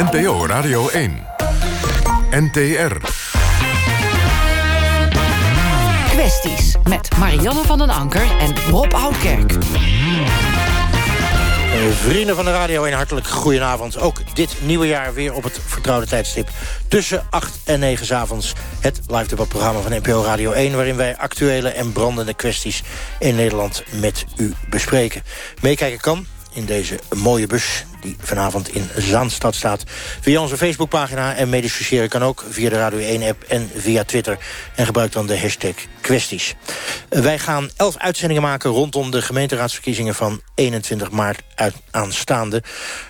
NPO Radio 1. NTR. Kwesties met Marianne van den Anker en Rob Oudkerk. Eh, Vrienden van de Radio 1, hartelijk goedenavond. Ook dit nieuwe jaar weer op het vertrouwde tijdstip. Tussen 8 en 9 s avonds het live debatprogramma van NPO Radio 1... waarin wij actuele en brandende kwesties in Nederland met u bespreken. Meekijken kan in deze mooie bus die vanavond in Zaanstad staat. Via onze Facebookpagina en mediscussiëren kan ook via de Radio 1-app en via Twitter. En gebruik dan de hashtag kwesties. Wij gaan elf uitzendingen maken rondom de gemeenteraadsverkiezingen van 21 maart uit aanstaande.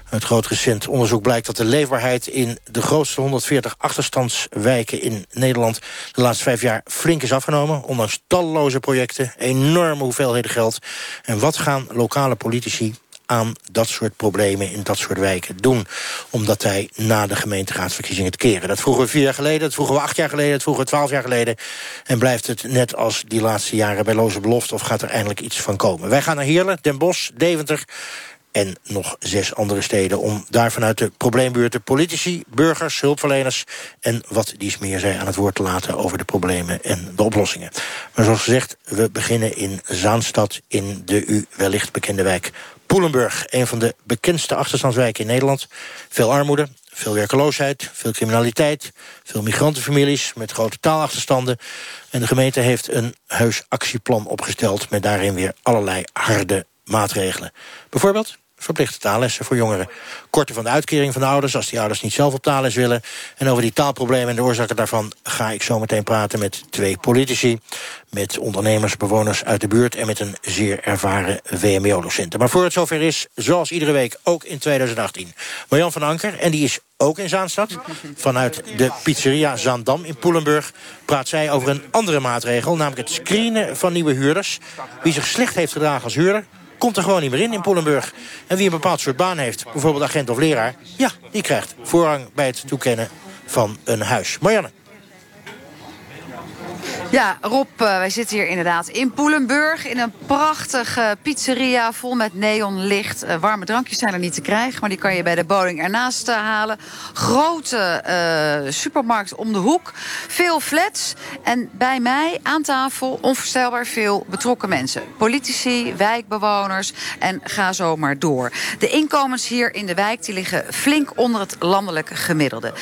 Het groot recent onderzoek blijkt dat de leefbaarheid in de grootste 140 achterstandswijken in Nederland de laatste vijf jaar flink is afgenomen. Ondanks talloze projecten, enorme hoeveelheden geld. En wat gaan lokale politici aan dat soort problemen in dat soort wijken doen. Omdat wij na de gemeenteraadsverkiezingen het keren. Dat vroegen we vier jaar geleden, dat vroegen we acht jaar geleden... dat vroegen we twaalf jaar geleden. En blijft het net als die laatste jaren bij loze belofte... of gaat er eindelijk iets van komen? Wij gaan naar Heerlen, Den Bosch, Deventer en nog zes andere steden... om daar vanuit de probleembuurten politici, burgers, hulpverleners... en wat dies meer zij aan het woord te laten over de problemen en de oplossingen. Maar zoals gezegd, we beginnen in Zaanstad... in de u wellicht bekende wijk Poelenburg. Een van de bekendste achterstandswijken in Nederland. Veel armoede, veel werkeloosheid, veel criminaliteit... veel migrantenfamilies met grote taalachterstanden. En de gemeente heeft een heus actieplan opgesteld... met daarin weer allerlei harde maatregelen. Bijvoorbeeld verplichte taallessen voor jongeren. Korten van de uitkering van de ouders als die ouders niet zelf op taalles willen. En over die taalproblemen en de oorzaken daarvan ga ik zo meteen praten met twee politici. Met ondernemers, bewoners uit de buurt en met een zeer ervaren WMO-docent. Maar voor het zover is, zoals iedere week, ook in 2018. Marjan van Anker, en die is ook in Zaanstad. Vanuit de pizzeria Zaandam in Poelenburg praat zij over een andere maatregel. Namelijk het screenen van nieuwe huurders. Wie zich slecht heeft gedragen als huurder komt er gewoon niet meer in in Poelenburg. En wie een bepaald soort baan heeft, bijvoorbeeld agent of leraar... ja, die krijgt voorrang bij het toekennen van een huis. Marianne. Ja, Rob, uh, wij zitten hier inderdaad in Poelenburg... in een prachtige pizzeria vol met neonlicht. Uh, warme drankjes zijn er niet te krijgen... maar die kan je bij de bowling ernaast uh, halen. Grote supermarkt om de hoek. Veel flats. En bij mij aan tafel onvoorstelbaar veel betrokken mensen. Politici, wijkbewoners en ga zo maar door. De inkomens hier in de wijk die liggen flink onder het landelijke gemiddelde. 22%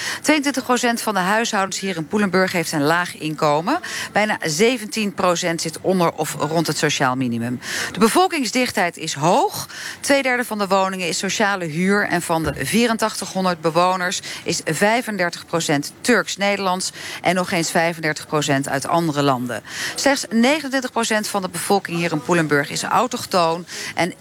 van de huishoudens hier in Poelenburg heeft een laag inkomen... Bijna 17% zit onder of rond het sociaal minimum. De bevolkingsdichtheid is hoog. Tweederde van de woningen is sociale huur. En van de 8400 bewoners is 35% Turks-Nederlands... en nog eens 35% uit andere landen. Slechts 29% van de bevolking hier in Poelenburg is autochtoon... en 31%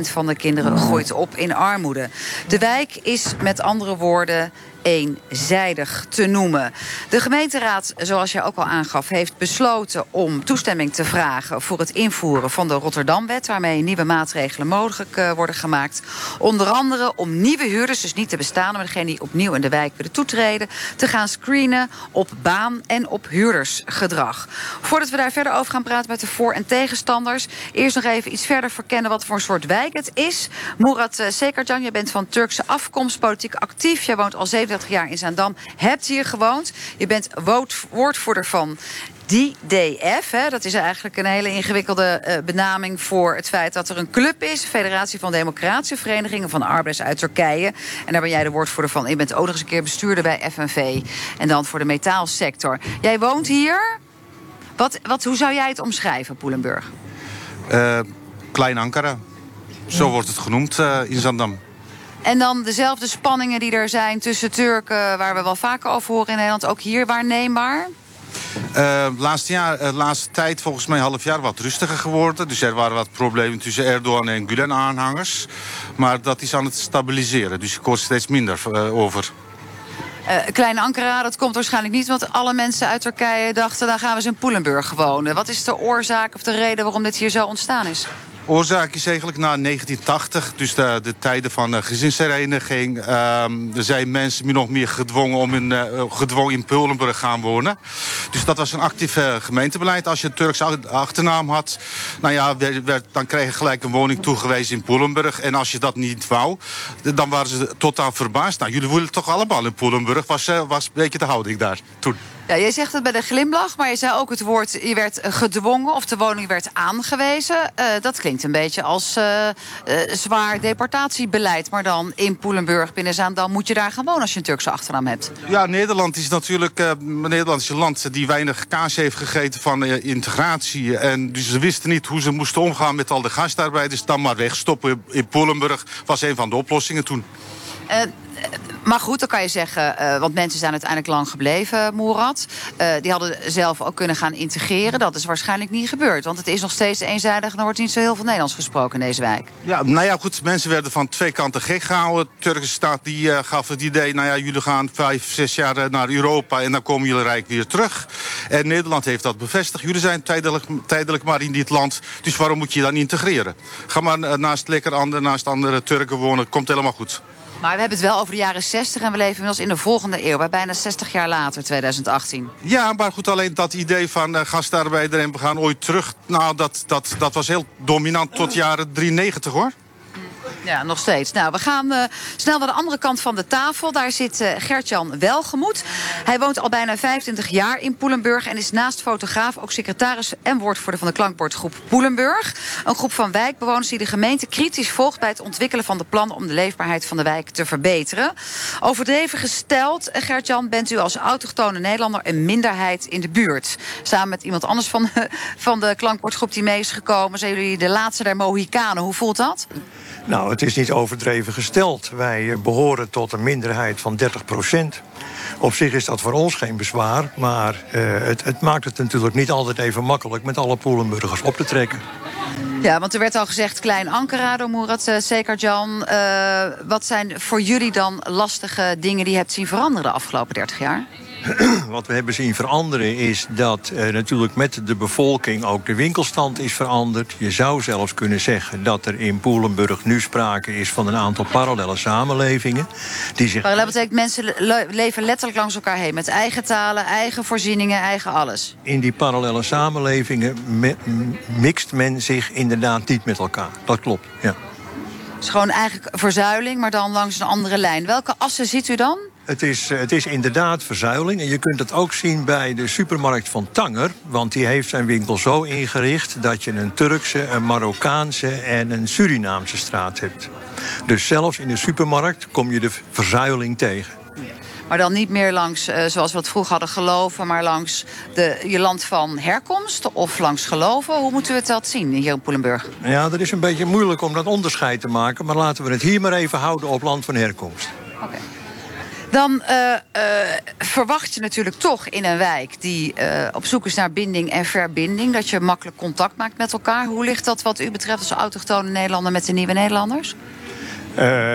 van de kinderen groeit op in armoede. De wijk is met andere woorden eenzijdig te noemen. De gemeenteraad, zoals jij ook al aangaf, heeft besloten om toestemming te vragen voor het invoeren van de Rotterdamwet, waarmee nieuwe maatregelen mogelijk uh, worden gemaakt. Onder andere om nieuwe huurders, dus niet te bestaan, maar degene die opnieuw in de wijk willen toetreden, te gaan screenen op baan- en op huurdersgedrag. Voordat we daar verder over gaan praten met de voor- en tegenstanders, eerst nog even iets verder verkennen wat voor een soort wijk het is. Murat uh, Sekarjan, je bent van Turkse afkomst, politiek actief. Jij woont al 7 jaar in Zaandam, hebt hier gewoond. Je bent woordvoerder van die DF, hè, dat is eigenlijk een hele ingewikkelde benaming voor het feit dat er een club is, Federatie van Democratische Verenigingen van Arbeiders uit Turkije. En daar ben jij de woordvoerder van. Je bent ook nog eens een keer bestuurder bij FNV en dan voor de metaalsector. Jij woont hier. Wat, wat, hoe zou jij het omschrijven, Poelenburg? Uh, Klein Ankara. Zo wordt het genoemd in Zandam. En dan dezelfde spanningen die er zijn tussen Turken... waar we wel vaker over horen in Nederland, ook hier waarneembaar? Uh, laatste, jaar, uh, laatste tijd volgens mij half jaar wat rustiger geworden. Dus er waren wat problemen tussen Erdogan en Gulen-aanhangers. Maar dat is aan het stabiliseren. Dus ik hoor steeds minder uh, over. Kleine Ankara, dat komt waarschijnlijk niet... want alle mensen uit Turkije dachten... dan gaan we eens in Poelenburg wonen. Wat is de oorzaak of de reden waarom dit hier zo ontstaan is? Oorzaak is eigenlijk na 1980, dus de, de tijden van uh, gezinshereniging. Uh, er zijn mensen nog meer gedwongen om in, uh, gedwongen in Pullenburg gaan wonen. Dus dat was een actief uh, gemeentebeleid. Als je een Turkse achternaam had, nou ja, dan kreeg je gelijk een woning toegewezen in Pullenburg. En als je dat niet wou, dan waren ze totaal verbaasd. Nou, jullie willen toch allemaal in Pullenburg, was, was een beetje de houding daar toen. Ja, jij zegt het bij de glimlach, maar je zei ook het woord... je werd gedwongen of de woning werd aangewezen. Uh, dat klinkt een beetje als uh, uh, zwaar deportatiebeleid. Maar dan in Poelenburg, binnen Zaandam, moet je daar gaan wonen... als je een Turkse achternaam hebt. Ja, Nederland is natuurlijk Nederland is een land... die weinig kaas heeft gegeten van integratie. En dus ze wisten niet hoe ze moesten omgaan met al de gastarbeiders. Dan maar wegstoppen in Poelenburg was een van de oplossingen toen. Maar goed, dan kan je zeggen, uh, want mensen zijn uiteindelijk lang gebleven, Moerad. Die hadden zelf ook kunnen gaan integreren. Dat is waarschijnlijk niet gebeurd. Want het is nog steeds eenzijdig en er wordt niet zo heel veel Nederlands gesproken in deze wijk. Ja, nou ja, goed, mensen werden van twee kanten gek gehouden. De Turkse staat die, gaf het idee, nou ja, jullie gaan vijf, zes jaar naar Europa... en dan komen jullie rijk weer terug. En Nederland heeft dat bevestigd. Jullie zijn tijdelijk, tijdelijk maar in dit land, dus waarom moet je dan integreren? Ga maar naast lekker andere, naast andere Turken wonen, komt helemaal goed. Maar we hebben het wel over de jaren 60 en we leven inmiddels in de volgende eeuw. Bijna 60 jaar later, 2018. Ja, maar goed, alleen dat idee van uh, gastarbeider en we gaan ooit terug... nou, dat, dat, dat was heel dominant tot jaren 93, hoor. Ja, nog steeds. Nou, we gaan uh, snel naar de andere kant van de tafel. Daar zit uh, Gertjan Welgemoed. Hij woont al bijna 25 jaar in Poelenburg... en is naast fotograaf ook secretaris en woordvoerder van de klankbordgroep Poelenburg. Een groep van wijkbewoners die de gemeente kritisch volgt... bij het ontwikkelen van de plannen om de leefbaarheid van de wijk te verbeteren. Overdreven gesteld, uh, Gertjan, bent u als autochtone Nederlander... een minderheid in de buurt. Samen met iemand anders van, van de klankbordgroep die mee is gekomen... zijn jullie de laatste der Mohikanen. Hoe voelt dat? Nou, het is niet overdreven gesteld. Wij eh, behoren tot een minderheid van 30 procent. Op zich is dat voor ons geen bezwaar, maar uh, het, het, maakt het natuurlijk niet altijd even makkelijk met alle Poelenburgers op te trekken. Ja, want er werd al gezegd klein Ankara door Murat uh, Sekarjan. Uh, wat zijn voor jullie dan lastige dingen die je hebt zien veranderen de afgelopen 30 jaar? Wat we hebben zien veranderen is dat uh, natuurlijk met de bevolking ook de winkelstand is veranderd. Je zou zelfs kunnen zeggen dat er in Poelenburg nu sprake is van een aantal parallele samenlevingen. Die zich... Parallel betekent mensen le leven letterlijk langs elkaar heen. Met eigen talen, eigen voorzieningen, eigen alles. In die parallele samenlevingen mixt men zich inderdaad niet met elkaar. Dat klopt, ja. Het is gewoon eigenlijk verzuiling, maar dan langs een andere lijn. Welke assen ziet u dan? Het is, het is inderdaad verzuiling. En je kunt het ook zien bij de supermarkt van Tanger. Want die heeft zijn winkel zo ingericht dat je een Turkse, een Marokkaanse en een Surinaamse straat hebt. Dus zelfs in de supermarkt kom je de verzuiling tegen. Maar dan niet meer langs, uh, zoals we het vroeger hadden, geloven... maar langs de, je land van herkomst of langs geloven. Hoe moeten we het dat zien hier in Poelenburg? Ja, dat is een beetje moeilijk om dat onderscheid te maken. Maar laten we het hier maar even houden op land van herkomst. Oké. Okay. Dan uh, uh, verwacht je natuurlijk toch in een wijk die uh, op zoek is naar binding en verbinding... dat je makkelijk contact maakt met elkaar. Hoe ligt dat wat u betreft als autochtone Nederlander met de nieuwe Nederlanders?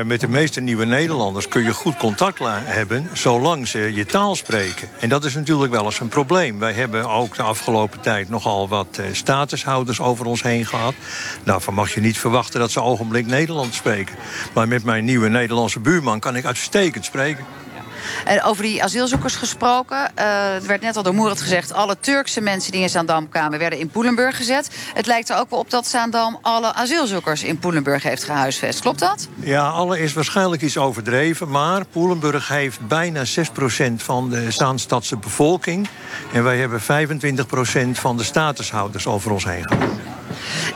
Met de meeste nieuwe Nederlanders kun je goed contact hebben... zolang ze je taal spreken. En dat is natuurlijk wel eens een probleem. Wij hebben ook de afgelopen tijd nogal wat uh, statushouders over ons heen gehad. Daarvan mag je niet verwachten dat ze ogenblik Nederlands spreken. Maar met mijn nieuwe Nederlandse buurman kan ik uitstekend spreken. En over die asielzoekers gesproken. Uh, er werd net al door Moerat gezegd... alle Turkse mensen die in Zaandam kwamen werden in Poelenburg gezet. Het lijkt er ook wel op dat Zaandam alle asielzoekers in Poelenburg heeft gehuisvest. Klopt dat? Ja, alle is waarschijnlijk iets overdreven. Maar Poelenburg heeft bijna 6% van de Zaanstadse bevolking. En wij hebben 25% van de statushouders over ons heen gehad.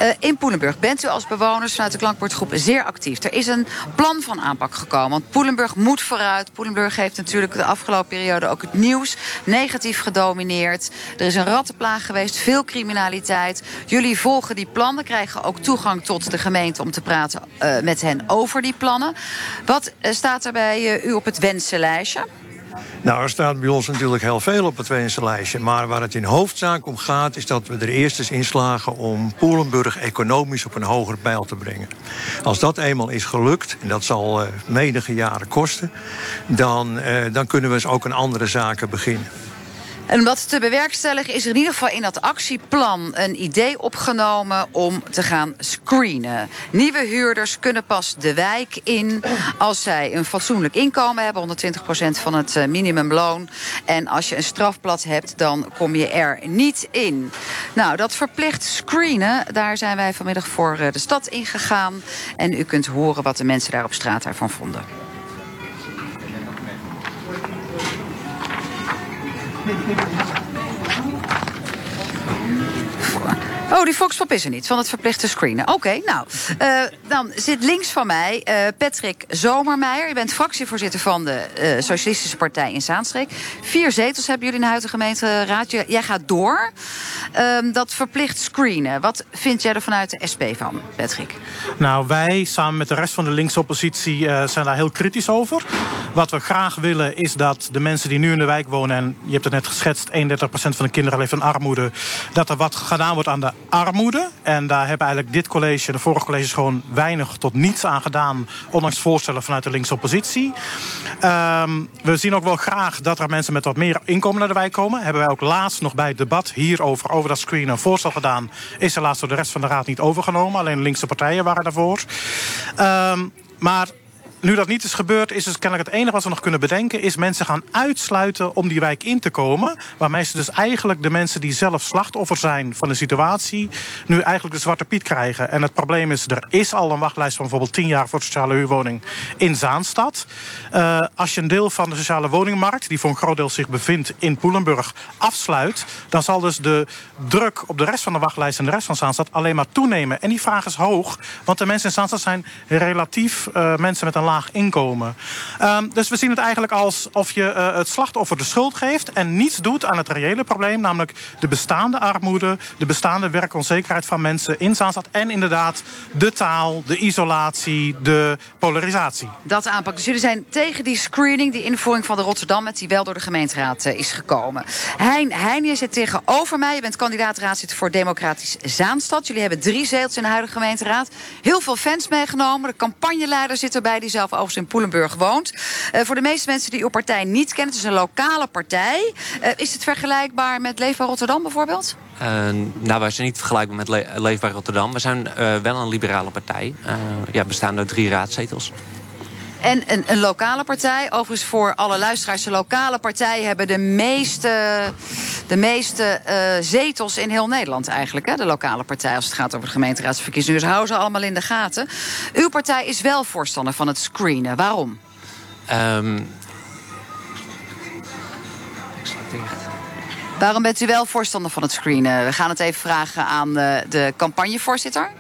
Uh, in Poelenburg bent u als bewoners vanuit de klankbordgroep zeer actief. Er is een plan van aanpak gekomen. Want Poelenburg moet vooruit. Poelenburg heeft natuurlijk de afgelopen periode ook het nieuws negatief gedomineerd. Er is een rattenplaag geweest, veel criminaliteit. Jullie volgen die plannen, krijgen ook toegang tot de gemeente om te praten uh, met hen over die plannen. Wat uh, staat er bij u op het wensenlijstje? Nou, er staat bij ons natuurlijk heel veel op het wensenlijstje. Maar waar het in hoofdzaak om gaat, is dat we er eerst eens inslagen om Poelenburg economisch op een hoger pijl te brengen. Als dat eenmaal is gelukt, en dat zal uh, menige jaren kosten, dan, uh, dan kunnen we eens ook aan andere zaken beginnen. En om dat te bewerkstelligen is er in ieder geval in dat actieplan een idee opgenomen om te gaan screenen. Nieuwe huurders kunnen pas de wijk in als zij een fatsoenlijk inkomen hebben, 120% van het eh, minimumloon. En als je een strafblad hebt, dan kom je er niet in. Nou, dat verplicht screenen, daar zijn wij vanmiddag voor eh, de stad ingegaan. En u kunt horen wat de mensen daar op straat daarvan vonden. Thank you. Oh, die Foxpop is er niet, van het verplichte screenen. Oké, nou, uh, dan zit links van mij uh, Patrick Zomermeijer. Je bent fractievoorzitter van de uh, Socialistische Partij in Zaanstreek. Vier zetels hebben jullie in de huidige gemeenteraad. Jij gaat door. Ehm, dat verplicht screenen. Wat vind jij er vanuit de SP van, Patrick? Nou, wij samen met de rest van de linkse oppositie zijn daar heel kritisch over. Wat we graag willen is dat de mensen die nu in de wijk wonen... en je hebt het net geschetst, 31% van de kinderen leeft in armoede... dat er wat gedaan wordt aan de armoede. En daar hebben eigenlijk dit college en de vorige colleges gewoon weinig tot niets aan gedaan. Ondanks voorstellen vanuit de linkse oppositie. Um, we zien ook wel graag dat er mensen met wat meer inkomen naar de wijk komen. Hebben wij ook laatst nog bij het debat hierover, over dat screen, een voorstel gedaan. Is laatst door de rest van de raad niet overgenomen. Alleen de linkse partijen waren daarvoor. Um, maar nu dat niet is gebeurd, is het kennelijk het enige wat we nog kunnen bedenken... is mensen gaan uitsluiten om die wijk in te komen. Waarmee ze dus eigenlijk de mensen die zelf slachtoffer zijn van de situatie... nu eigenlijk de zwarte piet krijgen. En het probleem is, er is al een wachtlijst van bijvoorbeeld 10 jaar... voor sociale huurwoning in Zaanstad. Uh, als je een deel van de sociale woningmarkt... die voor een groot deel zich bevindt in Poelenburg, afsluit... dan zal dus de druk op de rest van de wachtlijst en de rest van Zaanstad... alleen maar toenemen. En die vraag is hoog, want de mensen in Zaanstad zijn relatief uh, mensen met een inkomen. Um, dus we zien het eigenlijk alsof je uh, het slachtoffer de schuld geeft... en niets doet aan het reële probleem... namelijk de bestaande armoede, de bestaande werkonzekerheid van mensen in Zaanstad... en inderdaad de taal, de isolatie, de polarisatie. Dat aanpak. Dus jullie zijn tegen die screening, die invoering van de Rotterdam... met die wel door de gemeenteraad uh, is gekomen. Hein, hein, je zit tegenover mij. Je bent kandidaat raadzitter voor Democratisch Zaanstad. Jullie hebben drie zetels in de huidige gemeenteraad. Heel veel fans meegenomen. De campagneleider zit erbij, die zelf overigens in Poelenburg woont. Uh, voor de meeste mensen die uw partij niet kennen, het is een lokale partij. Uh, is het vergelijkbaar met Leefbaar Rotterdam bijvoorbeeld? Uh, nou, wij zijn niet vergelijkbaar met Le Leefbaar Rotterdam. We zijn wel een liberale partij. ja, bestaan uit drie raadzetels. En een, een, lokale partij. Overigens voor alle luisteraars. De lokale partijen hebben de meeste, de meeste uh, zetels in heel Nederland eigenlijk. Hè? De lokale partij als het gaat over de gemeenteraadsverkiezingen. Dus hou ze allemaal in de gaten. Uw partij is wel voorstander van het screenen. Waarom? Um... Waarom bent u wel voorstander van het screenen? We gaan het even vragen aan de, de campagnevoorzitter.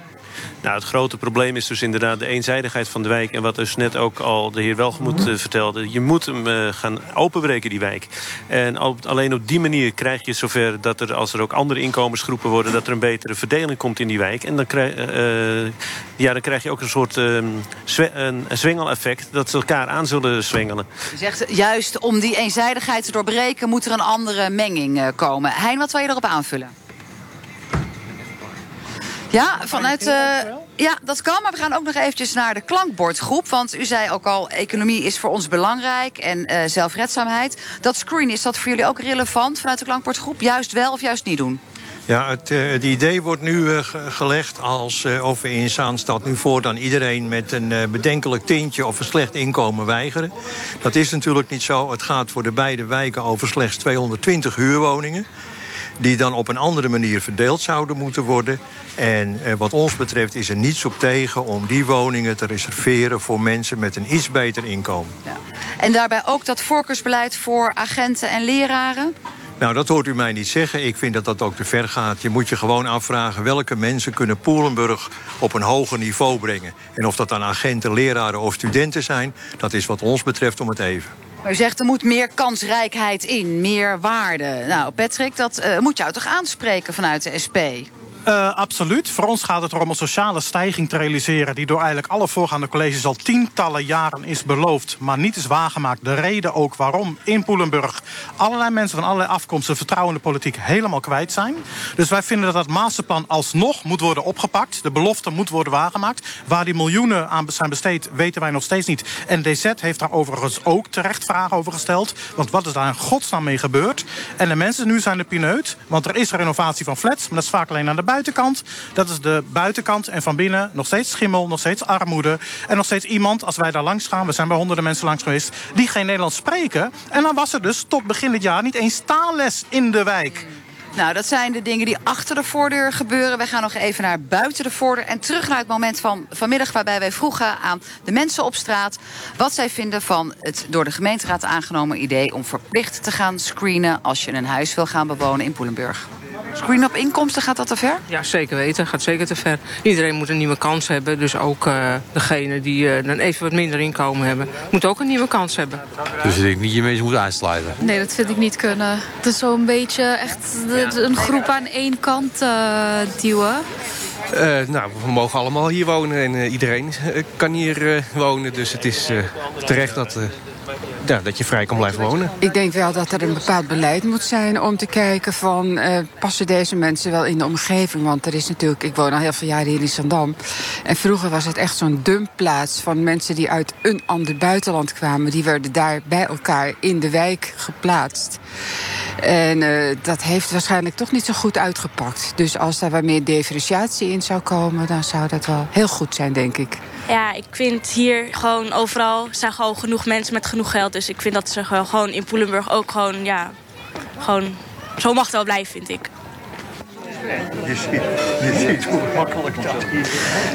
Nou, het grote probleem is dus inderdaad de eenzijdigheid van de wijk. En wat dus net ook al de heer Welgemoed uh, vertelde. Je moet hem uh, gaan openbreken, die wijk. En alleen op die manier krijg je zover dat er, als er ook andere inkomensgroepen worden... dat er een betere verdeling komt in die wijk. En dan, krijg, uh, ja, dan krijg je ook een soort ehm, een zwengeleffect... dat ze elkaar aan zullen zwengelen. Je zegt juist om die eenzijdigheid te doorbreken... moet er een andere menging komen. Hein, wat wil je erop aanvullen? Ja, vanuit. Uh, ja, dat kan. Maar we gaan ook nog eventjes naar de klankbordgroep. Want u zei ook al, economie is voor ons belangrijk en uh, zelfredzaamheid. Dat screen, is dat voor jullie ook relevant vanuit de klankbordgroep? Juist wel of juist niet doen? Ja, het, het, idee wordt nu gelegd als of we in Zaanstad nu voortaan iedereen met een bedenkelijk tintje of een slecht inkomen weigeren. Dat is natuurlijk niet zo. Het gaat voor de beide wijken over slechts 220 huurwoningen die dan op een andere manier verdeeld zouden moeten worden. En eh, wat ons betreft is er niets op tegen om die woningen te reserveren voor mensen met een iets beter inkomen. Ja. En daarbij ook dat voorkeursbeleid voor agenten en leraren? Nou, dat hoort u mij niet zeggen. Ik vind dat dat ook te ver gaat. Je moet je gewoon afvragen welke mensen kunnen Poelenburg op een hoger niveau brengen. En of dat dan agenten, leraren of studenten zijn, dat is wat ons betreft om het even. Maar u zegt er moet meer kansrijkheid in, meer waarde. Nou, Patrick, dat uh, moet jou toch aanspreken vanuit de SP? Uh, absoluut. Voor ons gaat het erom een sociale stijging te realiseren... die door eigenlijk alle voorgaande colleges al tientallen jaren is beloofd... maar niet is waargemaakt. De reden ook waarom in Poelenburg allerlei mensen van allerlei afkomsten... vertrouwen in de politiek helemaal kwijt zijn. Dus wij vinden dat dat masterplan alsnog moet worden opgepakt. De belofte moet worden waargemaakt. Waar die miljoenen aan zijn besteed, weten wij nog steeds niet. En DZ heeft daar overigens ook terecht vragen over gesteld. Want wat is daar in godsnaam mee gebeurd? En de mensen nu zijn de pineut. Want er is renovatie van flats, maar dat is vaak alleen aan de buitenkant. Dat is de buitenkant. En van binnen nog steeds schimmel, nog steeds armoede. En nog steeds iemand, als wij daar langs gaan... we zijn bij honderden mensen langs geweest... die geen Nederlands spreken. En dan was er dus tot begin dit jaar niet eens taalles in de wijk. Nou, dat zijn de dingen die achter de voordeur gebeuren. Wij gaan nog even naar buiten de voordeur. En terug naar het moment van vanmiddag waarbij wij vroegen aan de mensen op straat... wat zij vinden van het door de gemeenteraad aangenomen idee... om verplicht te gaan screenen als je een huis wil gaan bewonen in Poelenburg. Screen op inkomsten, gaat dat te ver? Ja, zeker weten. Gaat zeker te ver. Iedereen moet een nieuwe kans hebben. Dus ook uh, degene die uh, dan even wat minder inkomen hebben... moet ook een nieuwe kans hebben. Dus ik denk niet je mensen moet aansluiten? Nee, dat vind ik niet kunnen. Het is zo'n beetje echt een groep aan één kant uh, duwen. Uh, nou, we mogen allemaal hier wonen en uh, iedereen kan hier uh, wonen. Dus het is terecht dat dat je vrij kan blijven wonen. Ik denk wel dat er een bepaald beleid moet zijn om te kijken van... Uh, passen deze mensen wel in de omgeving? Want er is natuurlijk, ik woon al heel veel jaren hier in Zandam. En vroeger was het echt zo'n dumpplaats van mensen die uit een ander buitenland kwamen. Die werden daar bij elkaar in de wijk geplaatst. En uh, dat heeft waarschijnlijk toch niet zo goed uitgepakt. Dus als daar wat meer differentiatie in zou komen... dan zou dat wel heel goed zijn, denk ik. Ja, ik vind hier gewoon overal zijn gewoon genoeg mensen met genoeg geld. Dus ik vind dat ze gewoon in Poelenburg ook gewoon, ja, gewoon... Zo mag het wel blijven, vind ik. Je ziet, je ziet hoe makkelijk dat is.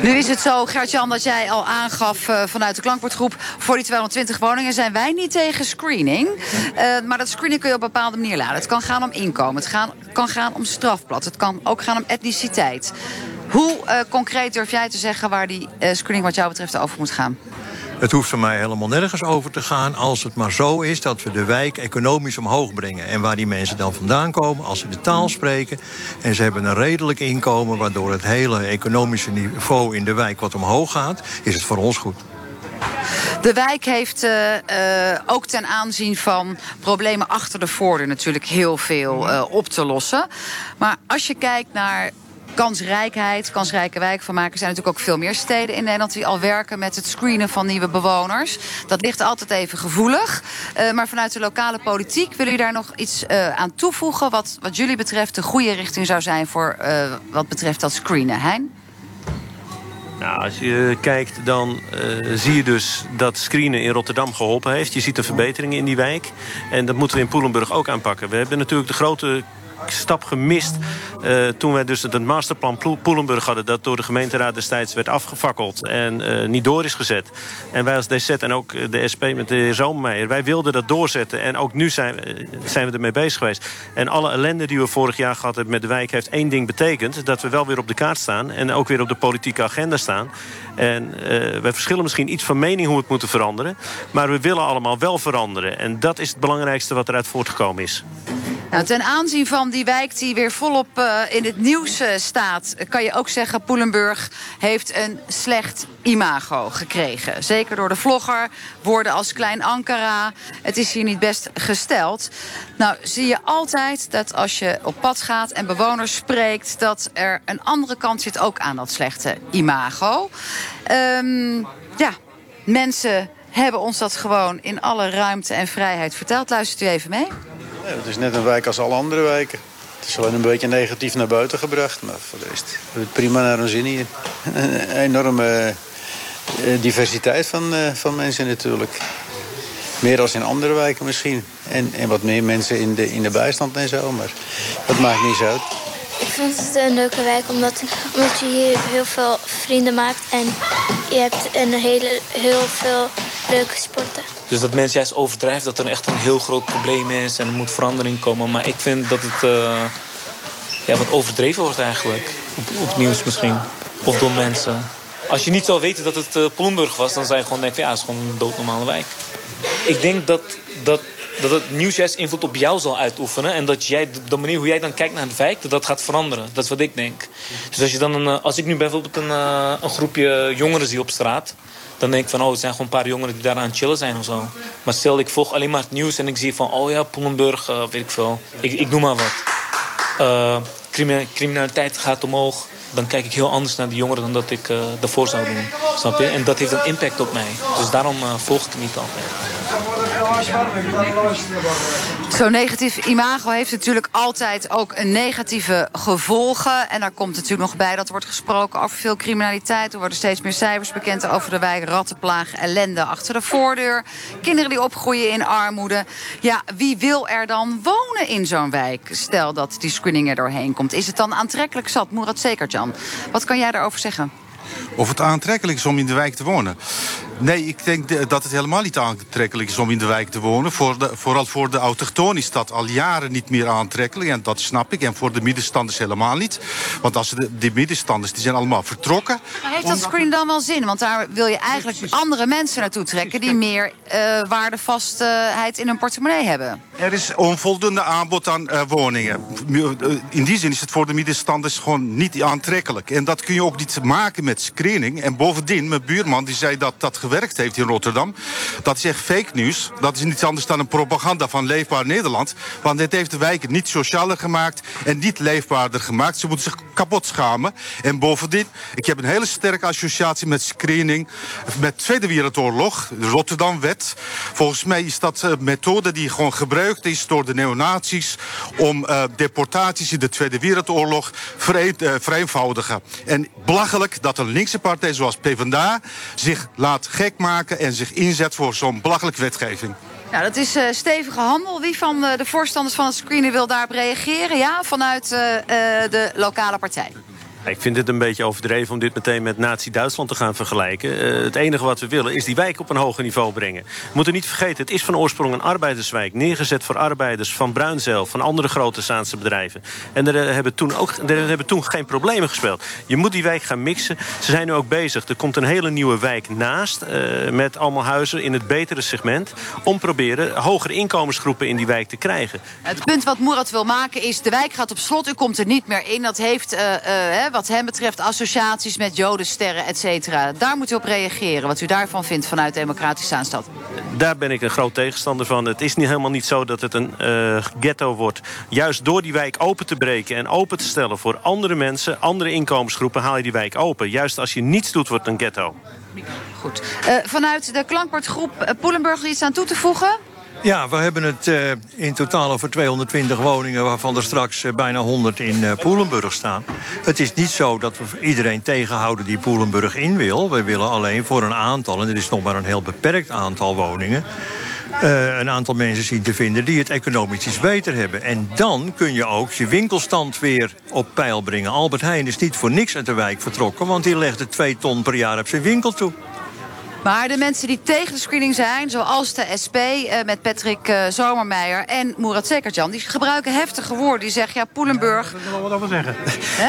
Nu is het zo, Gert-Jan, dat jij al aangaf uh, vanuit de klankbordgroep... voor die 220 woningen zijn wij niet tegen screening. Uh, maar dat screening kun je op een bepaalde manier laden. Het kan gaan om inkomen, het gaan, kan gaan om strafblad... het kan ook gaan om etniciteit. Hoe uh, concreet durf jij te zeggen waar die uh, screening wat jou betreft over moet gaan? Het hoeft voor mij helemaal nergens over te gaan... als het maar zo is dat we de wijk economisch omhoog brengen. En waar die mensen dan vandaan komen, als ze de taal spreken... en ze hebben een redelijk inkomen... waardoor het hele economische niveau in de wijk wat omhoog gaat... is het voor ons goed. De wijk heeft uh, uh, ook ten aanzien van problemen achter de voordeur... natuurlijk heel veel uh, op te lossen. Maar als je kijkt naar kansrijkheid, kansrijke wijk van maken. Er zijn natuurlijk ook veel meer steden in Nederland die al werken met het screenen van nieuwe bewoners. Dat ligt altijd even gevoelig. Uh, maar vanuit de lokale politiek willen jullie daar nog iets uh, aan toevoegen wat, wat jullie betreft de goede richting zou zijn voor uh, wat betreft dat screenen. Hein? Nou, als je kijkt, dan zie je dus dat screenen in Rotterdam geholpen heeft. Je ziet een verbetering in die wijk. En dat moeten we in Poelenburg ook aanpakken. We hebben natuurlijk de grote stap gemist uh, toen wij dus het masterplan Poelenburg hadden... dat door de gemeenteraad destijds werd afgefakkeld en uh, niet door is gezet. En wij als DZ en ook de SP met de heer Zomermeijer... wij wilden dat doorzetten en ook nu zijn, zijn we ermee bezig geweest. En alle ellende die we vorig jaar gehad hebben met de wijk... heeft één ding betekend, dat we wel weer op de kaart staan... en ook weer op de politieke agenda staan. En uh, wij verschillen misschien iets van mening hoe we het moeten veranderen... maar we willen allemaal wel veranderen. En dat is het belangrijkste wat eruit voortgekomen is. Nou, ten aanzien van die wijk die weer volop uh, in het nieuws uh, staat... kan je ook zeggen, Poelenburg heeft een slecht imago gekregen. Zeker door de vlogger, woorden als Klein Ankara. Het is hier niet best gesteld. Nou, zie je altijd dat als je op pad gaat en bewoners spreekt... dat er een andere kant zit ook aan dat slechte imago. Um, ja, mensen hebben ons dat gewoon in alle ruimte en vrijheid verteld. Luistert u even mee? Het is net een wijk als alle andere wijken. Het is alleen een beetje negatief naar buiten gebracht. Maar voor de rest het prima naar ons zin hier. Een enorme diversiteit van, van mensen natuurlijk. Meer dan in andere wijken misschien. En, en wat meer mensen in de, in de bijstand en zo. Maar dat maakt niet zo uit. Ik vind het een leuke wijk omdat, omdat je hier heel veel vrienden maakt. En je hebt een hele, heel veel leuke sporten. Dus dat mensen juist overdrijven dat er echt een heel groot probleem is en er moet verandering komen. Maar ik vind dat het uh, ja, wat overdreven wordt eigenlijk. Op, nieuws misschien. Of door mensen. Als je niet zou weten dat het uh, was, dan zou je gewoon denken, ja, het is gewoon een doodnormale wijk. Ik denk dat, dat dat het nieuws juist invloed op jou zal uitoefenen. En dat jij, de manier hoe jij dan kijkt naar de wijk, dat gaat veranderen. Dat is wat ik denk. Dus als, je dan een, eh, als ik nu bijvoorbeeld een, eh, een groepje jongeren zie op straat... dan denk ik van, oh, het zijn gewoon een paar jongeren die daar aan het chillen zijn of zo. Maar stel, ik volg alleen maar het nieuws en ik zie van... oh ja, Poelenburg, uh, weet ik veel. Ik, ik noem maar wat. Uh, criminaliteit gaat omhoog dan kijk ik heel anders naar die jongeren dan dat ik uh, daarvoor zou doen. Snap je? En dat heeft een impact op mij. Dus daarom volg ik het niet altijd. Zo'n negatief imago heeft natuurlijk altijd ook een negatieve gevolgen. En daar komt natuurlijk nog bij dat er wordt gesproken over veel criminaliteit. Er worden steeds meer cijfers bekend over de wijk. Rattenplaag, ellende achter de voordeur. Kinderen die opgroeien in armoede. Ja, wie wil er dan wonen in zo'n wijk? Stel dat die screening er doorheen komt. Is het dan aantrekkelijk zat? Moerat Zekertjan, wat kan jij daarover zeggen? Of het aantrekkelijk is om in de wijk te wonen. Nee, ik denk dat het helemaal niet aantrekkelijk is om in de wijk te wonen. Voor de, vooral voor de autochtonen is dat al jaren niet meer aantrekkelijk. En dat snap ik. En voor de middenstanders helemaal niet. Want als de, de middenstanders die zijn allemaal vertrokken. Maar heeft dat screen dan wel zin? Want daar wil je eigenlijk andere mensen naartoe trekken... die meer uh, waardevastheid in hun portemonnee hebben. Er is onvoldoende aanbod aan uh, woningen. In die zin is het voor de middenstanders gewoon niet aantrekkelijk. En dat kun je ook niet maken met screening. En bovendien, mijn buurman die zei dat dat gewerkt heeft in Rotterdam. Dat is echt fake nieuws. Dat is niets anders dan een propaganda van Leefbaar Nederland. Want dit heeft de wijken niet socialer gemaakt en niet leefbaarder gemaakt. Ze moeten zich kapot schamen. En bovendien, ik heb een hele sterke associatie met screening. Met de Tweede Wereldoorlog, de Rotterdamwet. Volgens mij is dat een methode die gewoon gebruikt is door de neonazies... om uh, deportaties in de Tweede Wereldoorlog uh, vereenvoudigen. En belachelijk dat een linkse partij zoals PvdA zich laat gek maken en zich inzet voor zo'n belachelijke wetgeving. Nou, dat is uh, stevige handel. Wie van uh, de voorstanders van het screenen wil daarop reageren? Ja, vanuit uh, de lokale partij. Ik vind het een beetje overdreven om dit meteen met Nazi-Duitsland te gaan vergelijken. Uh, het enige wat we willen is die wijk op een hoger niveau brengen. We moeten niet vergeten, het is van oorsprong een arbeiderswijk. Neergezet voor arbeiders van Bruinzeil, van andere grote Zaanse bedrijven. En er hebben, toen ook, er hebben toen geen problemen gespeeld. Je moet die wijk gaan mixen. Ze zijn nu ook bezig. Er komt een hele nieuwe wijk naast. Uh, met allemaal huizen in het betere segment. Om proberen hogere inkomensgroepen in die wijk te krijgen. Het punt wat Murat wil maken is, de wijk gaat op slot. U komt er niet meer in. Dat heeft... wat hem betreft associaties met jodensterren, et cetera. Daar moet u op reageren, wat u daarvan vindt vanuit Democratische Aanstad. Daar ben ik een groot tegenstander van. Het is niet helemaal niet zo dat het een uh, ghetto wordt. Juist door die wijk open te breken en open te stellen voor andere mensen... andere inkomensgroepen, haal je die wijk open. Juist als je niets doet, wordt het een ghetto. Goed. Uh, vanuit de klankbordgroep uh, Poelenburg iets aan toe te voegen? Ja, we hebben het uh, in totaal over 220 woningen... waarvan er straks uh, bijna 100 in uh, Poelenburg staan. Het is niet zo dat we iedereen tegenhouden die Poelenburg in wil. We willen alleen voor een aantal, en er is nog maar een heel beperkt aantal woningen... een aantal mensen zien te vinden die het economisch iets beter hebben. En dan kun je ook je winkelstand weer op peil brengen. Albert Heijn is niet voor niks uit de wijk vertrokken... want die legde twee ton per jaar op zijn winkel toe. Maar de mensen die tegen de screening zijn, zoals de SP uh, met Patrick uh, Zomermeijer en Murat Sekertjan, die gebruiken heftige woorden. Die zeggen, ja, Poelenburg. Ja, ik wil er wat over zeggen.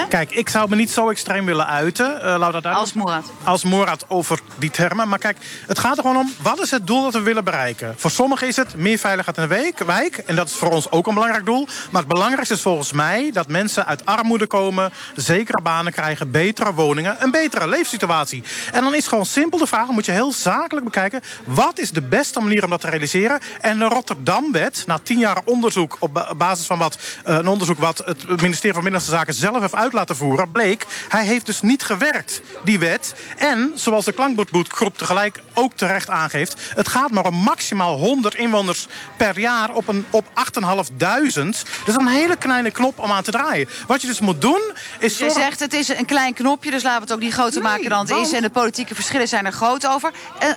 Kijk, ik zou me niet zo extreem willen uiten. Uh, laat dat uit. Als Murat. Als Murat over die termen. Maar kijk, het gaat er gewoon om, wat is het doel dat we willen bereiken? Voor sommigen is het meer veiligheid in de week, wijk. En dat is voor ons ook een belangrijk doel. Maar het belangrijkste is volgens mij dat mensen uit armoede komen, zekere banen krijgen, betere woningen, een betere leefsituatie. En dan is gewoon simpel de vraag, moet je heel zakelijk bekijken. Wat is de beste manier om dat te realiseren? En de Rotterdamwet, na tien jaar onderzoek... op basis van wat, uh, een onderzoek wat het ministerie van Binnenlandse Zaken zelf heeft uit laten voeren... bleek, hij heeft dus niet gewerkt, die wet. En, zoals de klankbordgroep tegelijk ook terecht aangeeft... het gaat maar om maximaal 100 inwoners per jaar op, een, op 8.500. Dat is een hele kleine knop om aan te draaien. Wat je dus moet doen, is... Je zegt, het is een klein knopje, dus laten we het ook niet groter nee, maken dan het is. En de politieke verschillen zijn er groot over.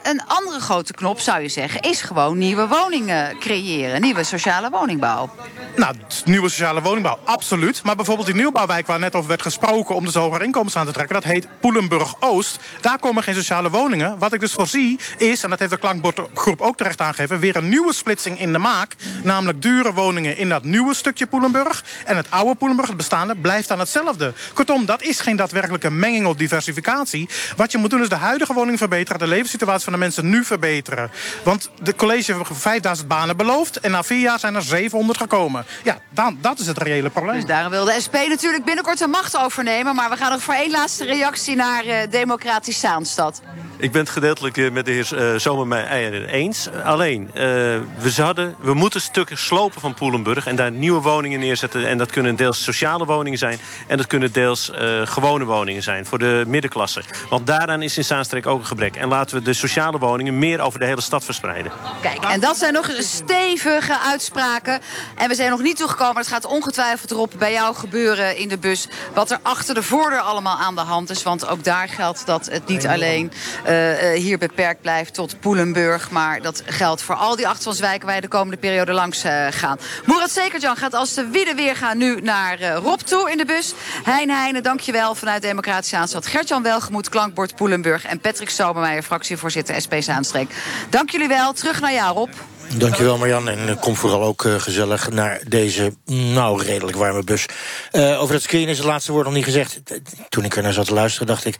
Een, andere grote knop, zou je zeggen, is gewoon nieuwe woningen creëren. Nieuwe sociale woningbouw. Nou, nieuwe sociale woningbouw, absoluut. Maar bijvoorbeeld die nieuwbouwwijk waar net over werd gesproken... om de hogere inkomens aan te trekken, dat heet Poelenburg-Oost. Daar komen geen sociale woningen. Wat ik dus voorzie is, en dat heeft de klankbordgroep ook terecht aangegeven... weer een nieuwe splitsing in de maak. Namelijk dure woningen in dat nieuwe stukje Poelenburg. En het oude Poelenburg, het bestaande, blijft dan hetzelfde. Kortom, dat is geen daadwerkelijke menging of diversificatie. Wat je moet doen is de huidige woning verbeteren... de levenssituatie van de mensen nu verbeteren. Want de college heeft 5000 banen beloofd... en na vier jaar zijn er 700 gekomen. Ja, dan, dat is het reële probleem. Dus daarom wil de SP natuurlijk binnenkort de macht overnemen. Maar we gaan nog voor één laatste reactie naar uh, Democratisch Zaanstad. Ik ben het gedeeltelijk eh, met de heer uh, Zomermeijer eens. Alleen, uh, we, zouden, we moeten stukken slopen van Poelenburg... en daar nieuwe woningen neerzetten. En dat kunnen deels sociale woningen zijn... en dat kunnen deels uh, gewone woningen zijn voor de middenklasse. Want daaraan is in Zaanstreek ook een gebrek. En laten we de sociale woningen meer over de hele stad verspreiden. Kijk, en dat zijn nog stevige uitspraken. En we zijn nog niet toegekomen. Het gaat ongetwijfeld erop bij jou gebeuren in de bus... wat er achter de voordeur allemaal aan de hand is. Want ook daar geldt dat het niet alleen uh, hier beperkt blijft tot Poelenburg... maar dat geldt voor al die achterstandswijken waar je de komende periode langs uh, gaan. Murat Zekertjan gaat als de wiede weer gaan nu naar uh, Rob toe in de bus. Hein Heijnen, dankjewel vanuit Democratische Aanstad. Gertjan Welgemoed, Klankbord Poelenburg... en Patrick Sobermeijer, fractievoorzitter SP Zaanstreek. Dank jullie wel. Terug naar jou, Rob. Dankjewel Marjan en kom vooral ook uh, gezellig naar deze nou redelijk warme bus. Uh, over dat screen is het laatste woord nog niet gezegd. Toen ik er naar zat te luisteren dacht ik,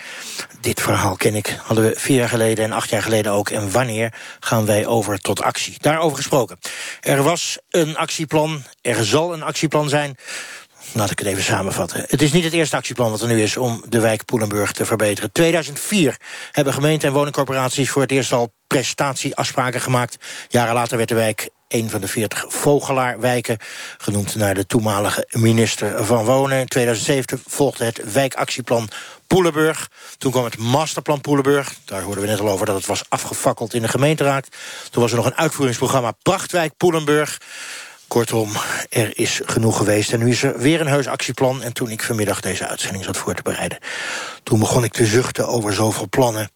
dit verhaal ken ik. Hadden we vier jaar geleden en acht jaar geleden ook. En wanneer gaan wij over tot actie? Daarover gesproken. Er was een actieplan, er zal een actieplan zijn... Laat ik het even samenvatten. Het is niet het eerste actieplan wat er nu is om de wijk Poelenburg te verbeteren. 2004 hebben gemeenten en woningcorporaties voor het eerst al prestatieafspraken gemaakt. Jaren later werd de wijk een van de 40 Vogelaarwijken, genoemd naar de toenmalige minister van Wonen. In 2007 volgde het wijkactieplan Poelenburg. Toen kwam het masterplan Poelenburg. Daar hoorden we net al over dat het was afgefakkeld in de gemeenteraad. Toen was er nog een uitvoeringsprogramma Prachtwijk Poelenburg. Kortom, er is genoeg geweest. En nu is er weer een heus actieplan. En toen ik vanmiddag deze uitzending zat voor te bereiden... toen begon ik te zuchten over zoveel plannen...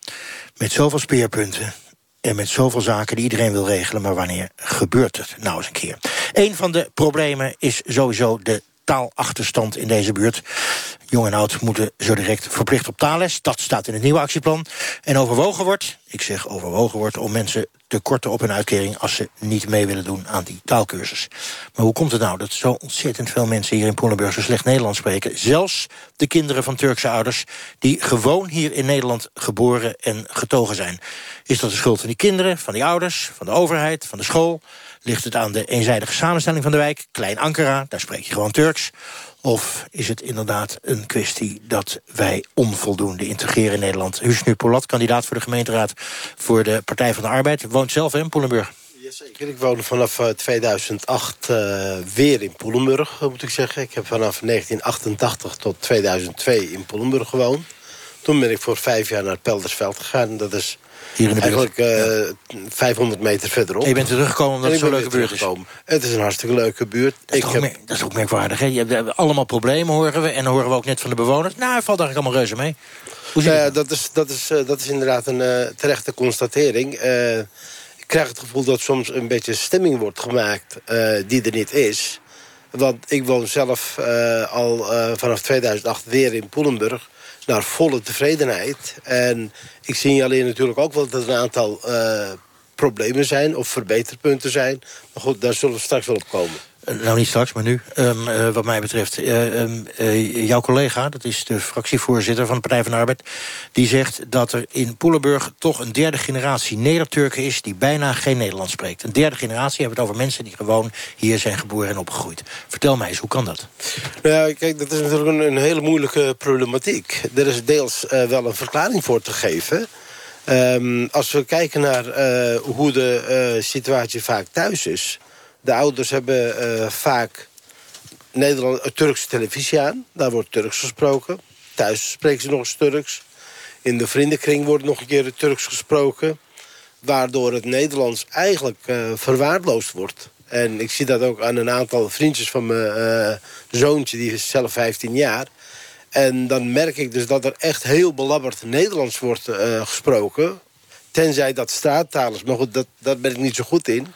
met zoveel speerpunten en met zoveel zaken die iedereen wil regelen... maar wanneer gebeurt het nou eens een keer? Een van de problemen is sowieso de taalachterstand in deze buurt. Jong en oud moeten zo direct verplicht op taalles. Dat staat in het nieuwe actieplan. En overwogen wordt, ik zeg overwogen wordt... om mensen te korten op hun uitkering... als ze niet mee willen doen aan die taalkursus. Maar hoe komt het nou dat zo ontzettend veel mensen... hier in Poelenburg zo slecht Nederlands spreken? Zelfs de kinderen van Turkse ouders... die gewoon hier in Nederland geboren en getogen zijn. Is dat de schuld van die kinderen, van die ouders, van de overheid, van de school? Ligt het aan de eenzijdige samenstelling van de wijk? Klein Ankara, daar spreek je gewoon Turks. Of is het inderdaad een kwestie dat wij onvoldoende integreren in Nederland? Husnu Polat, kandidaat voor de gemeenteraad voor de Partij van de Arbeid. Woont zelf in Poelenburg. Jazeker, ik woon vanaf 2008 uh, weer in Poelenburg, moet ik zeggen. Ik heb vanaf 1988 tot 2002 in Poelenburg gewoond. Toen ben ik voor vijf jaar naar Peldersveld gegaan. Dat is hier in de Eigenlijk uh, 500 meter verderop. En je bent teruggekomen omdat het zo'n leuke buurt is. Het is een hartstikke leuke buurt. Dat is, ik heb... dat is ook merkwaardig. Hè? Je hebt allemaal problemen, horen we. En dan horen we ook net van de bewoners. Nou, het valt eigenlijk allemaal reuze mee. Hoe nou dat, is, dat, is, uh, dat is inderdaad een uh, terechte constatering. Uh, ik krijg het gevoel dat soms een beetje stemming wordt gemaakt die er niet is. Want ik woon zelf al vanaf 2008 weer in Poelenburg naar volle tevredenheid. En ik signaleer natuurlijk ook wel dat er een aantal uh, problemen zijn... of verbeterpunten zijn. Maar goed, daar zullen we straks wel op komen. Nou, niet straks, maar nu. Um, uh, wat mij betreft, um, uh, jouw collega, dat is de fractievoorzitter van de Partij van de Arbeid... die zegt dat er in Poelenburg toch een derde generatie Neder-Turken is... die bijna geen Nederlands spreekt. Een derde generatie hebben het over mensen die gewoon hier zijn geboren en opgegroeid. Vertel mij eens, hoe kan dat? Nou, kijk, dat is natuurlijk een, hele moeilijke problematiek. Er is deels wel een verklaring voor te geven... Um, als we kijken naar hoe de situatie vaak thuis is... De ouders hebben uh, vaak Nederland, uh, Turkse televisie aan. Daar wordt Turks gesproken. Thuis spreken ze nog eens Turks. In de vriendenkring wordt nog een keer het Turks gesproken. Waardoor het Nederlands eigenlijk uh, verwaarloosd wordt. En ik zie dat ook aan een aantal vriendjes van mijn zoontje. Die is zelf 15 jaar. En dan merk ik dus dat er echt heel belabberd Nederlands wordt gesproken. Tenzij dat straattaal is. Maar goed, dat, dat ben ik niet zo goed in.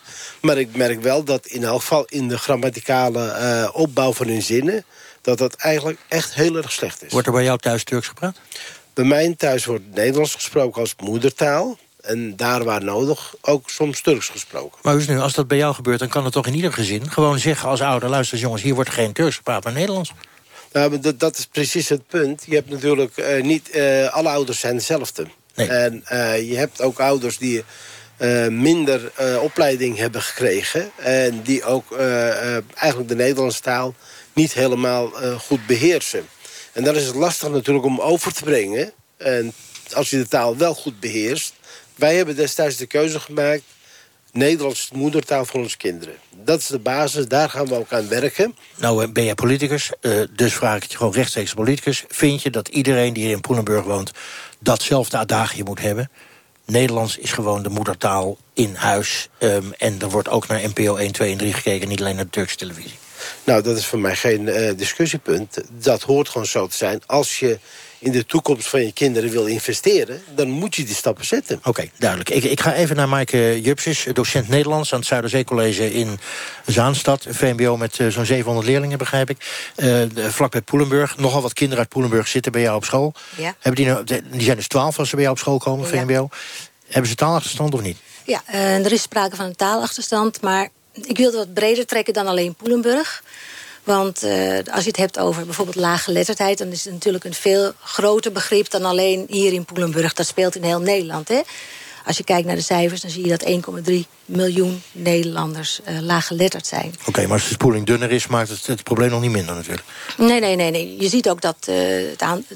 Maar ik merk wel dat in elk geval in de grammaticale uh, opbouw van hun zinnen... dat dat eigenlijk echt heel erg slecht is. Wordt er bij jou thuis Turks gepraat? Bij mij thuis wordt Nederlands gesproken als moedertaal. En daar waar nodig ook soms Turks gesproken. Maar dus nu, als dat bij jou gebeurt, dan kan het toch in ieder gezin... gewoon zeggen als ouder, luister jongens, hier wordt geen Turks gepraat, maar Nederlands. Nou, dat, dat is precies het punt. Je hebt natuurlijk uh, niet... Uh, alle ouders zijn hetzelfde. En eh, je hebt ook ouders die eh, minder eh, opleiding hebben gekregen... en die ook eigenlijk de Nederlandse taal niet helemaal goed beheersen. En dan is het lastig natuurlijk om over te brengen. En als je de taal wel goed beheerst... wij hebben destijds de keuze gemaakt... Nederlands is de moedertaal van onze kinderen. Dat is de basis, daar gaan we ook aan werken. Nou ben jij politicus, dus vraag ik je gewoon rechtstreeks politicus. Vind je dat iedereen die hier in Poelenburg woont... datzelfde adagie moet hebben? Nederlands is gewoon de moedertaal in huis. ehm, en er wordt ook naar NPO 1, 2 en 3 gekeken... niet alleen naar de Turkse televisie. Nou, dat is voor mij geen eh, discussiepunt. Dat hoort gewoon zo te zijn. Als je in de toekomst van je kinderen wil investeren... dan moet je die stappen zetten. Oké, duidelijk. Ik, ik ga even naar Maaike Jupsis, docent Nederlands... aan het Zuiderzeecollege in Zaanstad. Een VMBO met eh, zo'n 700 leerlingen, begrijp ik. Eh, de- vlakbij Poelenburg. Nogal wat kinderen uit Poelenburg zitten bij jou op school. Ja. Hebben die, nou, die zijn dus 12 als ze bij jou op school komen, Ja. VMBO. Hebben ze taalachterstand of niet? Ja, eh, er is sprake van een taalachterstand, maar ik wil het wat breder trekken dan alleen Poelenburg. Want eh, als je het hebt over bijvoorbeeld laaggeletterdheid... dan is het natuurlijk een veel groter begrip dan alleen hier in Poelenburg. Dat speelt in heel Nederland. Hè? Als je kijkt naar de cijfers, dan zie je dat 1,3 miljoen Nederlanders eh, laaggeletterd zijn. Oké, maar als de spoeling dunner is, maakt het het probleem nog niet minder natuurlijk. Nee, nee, nee. nee. Je ziet ook dat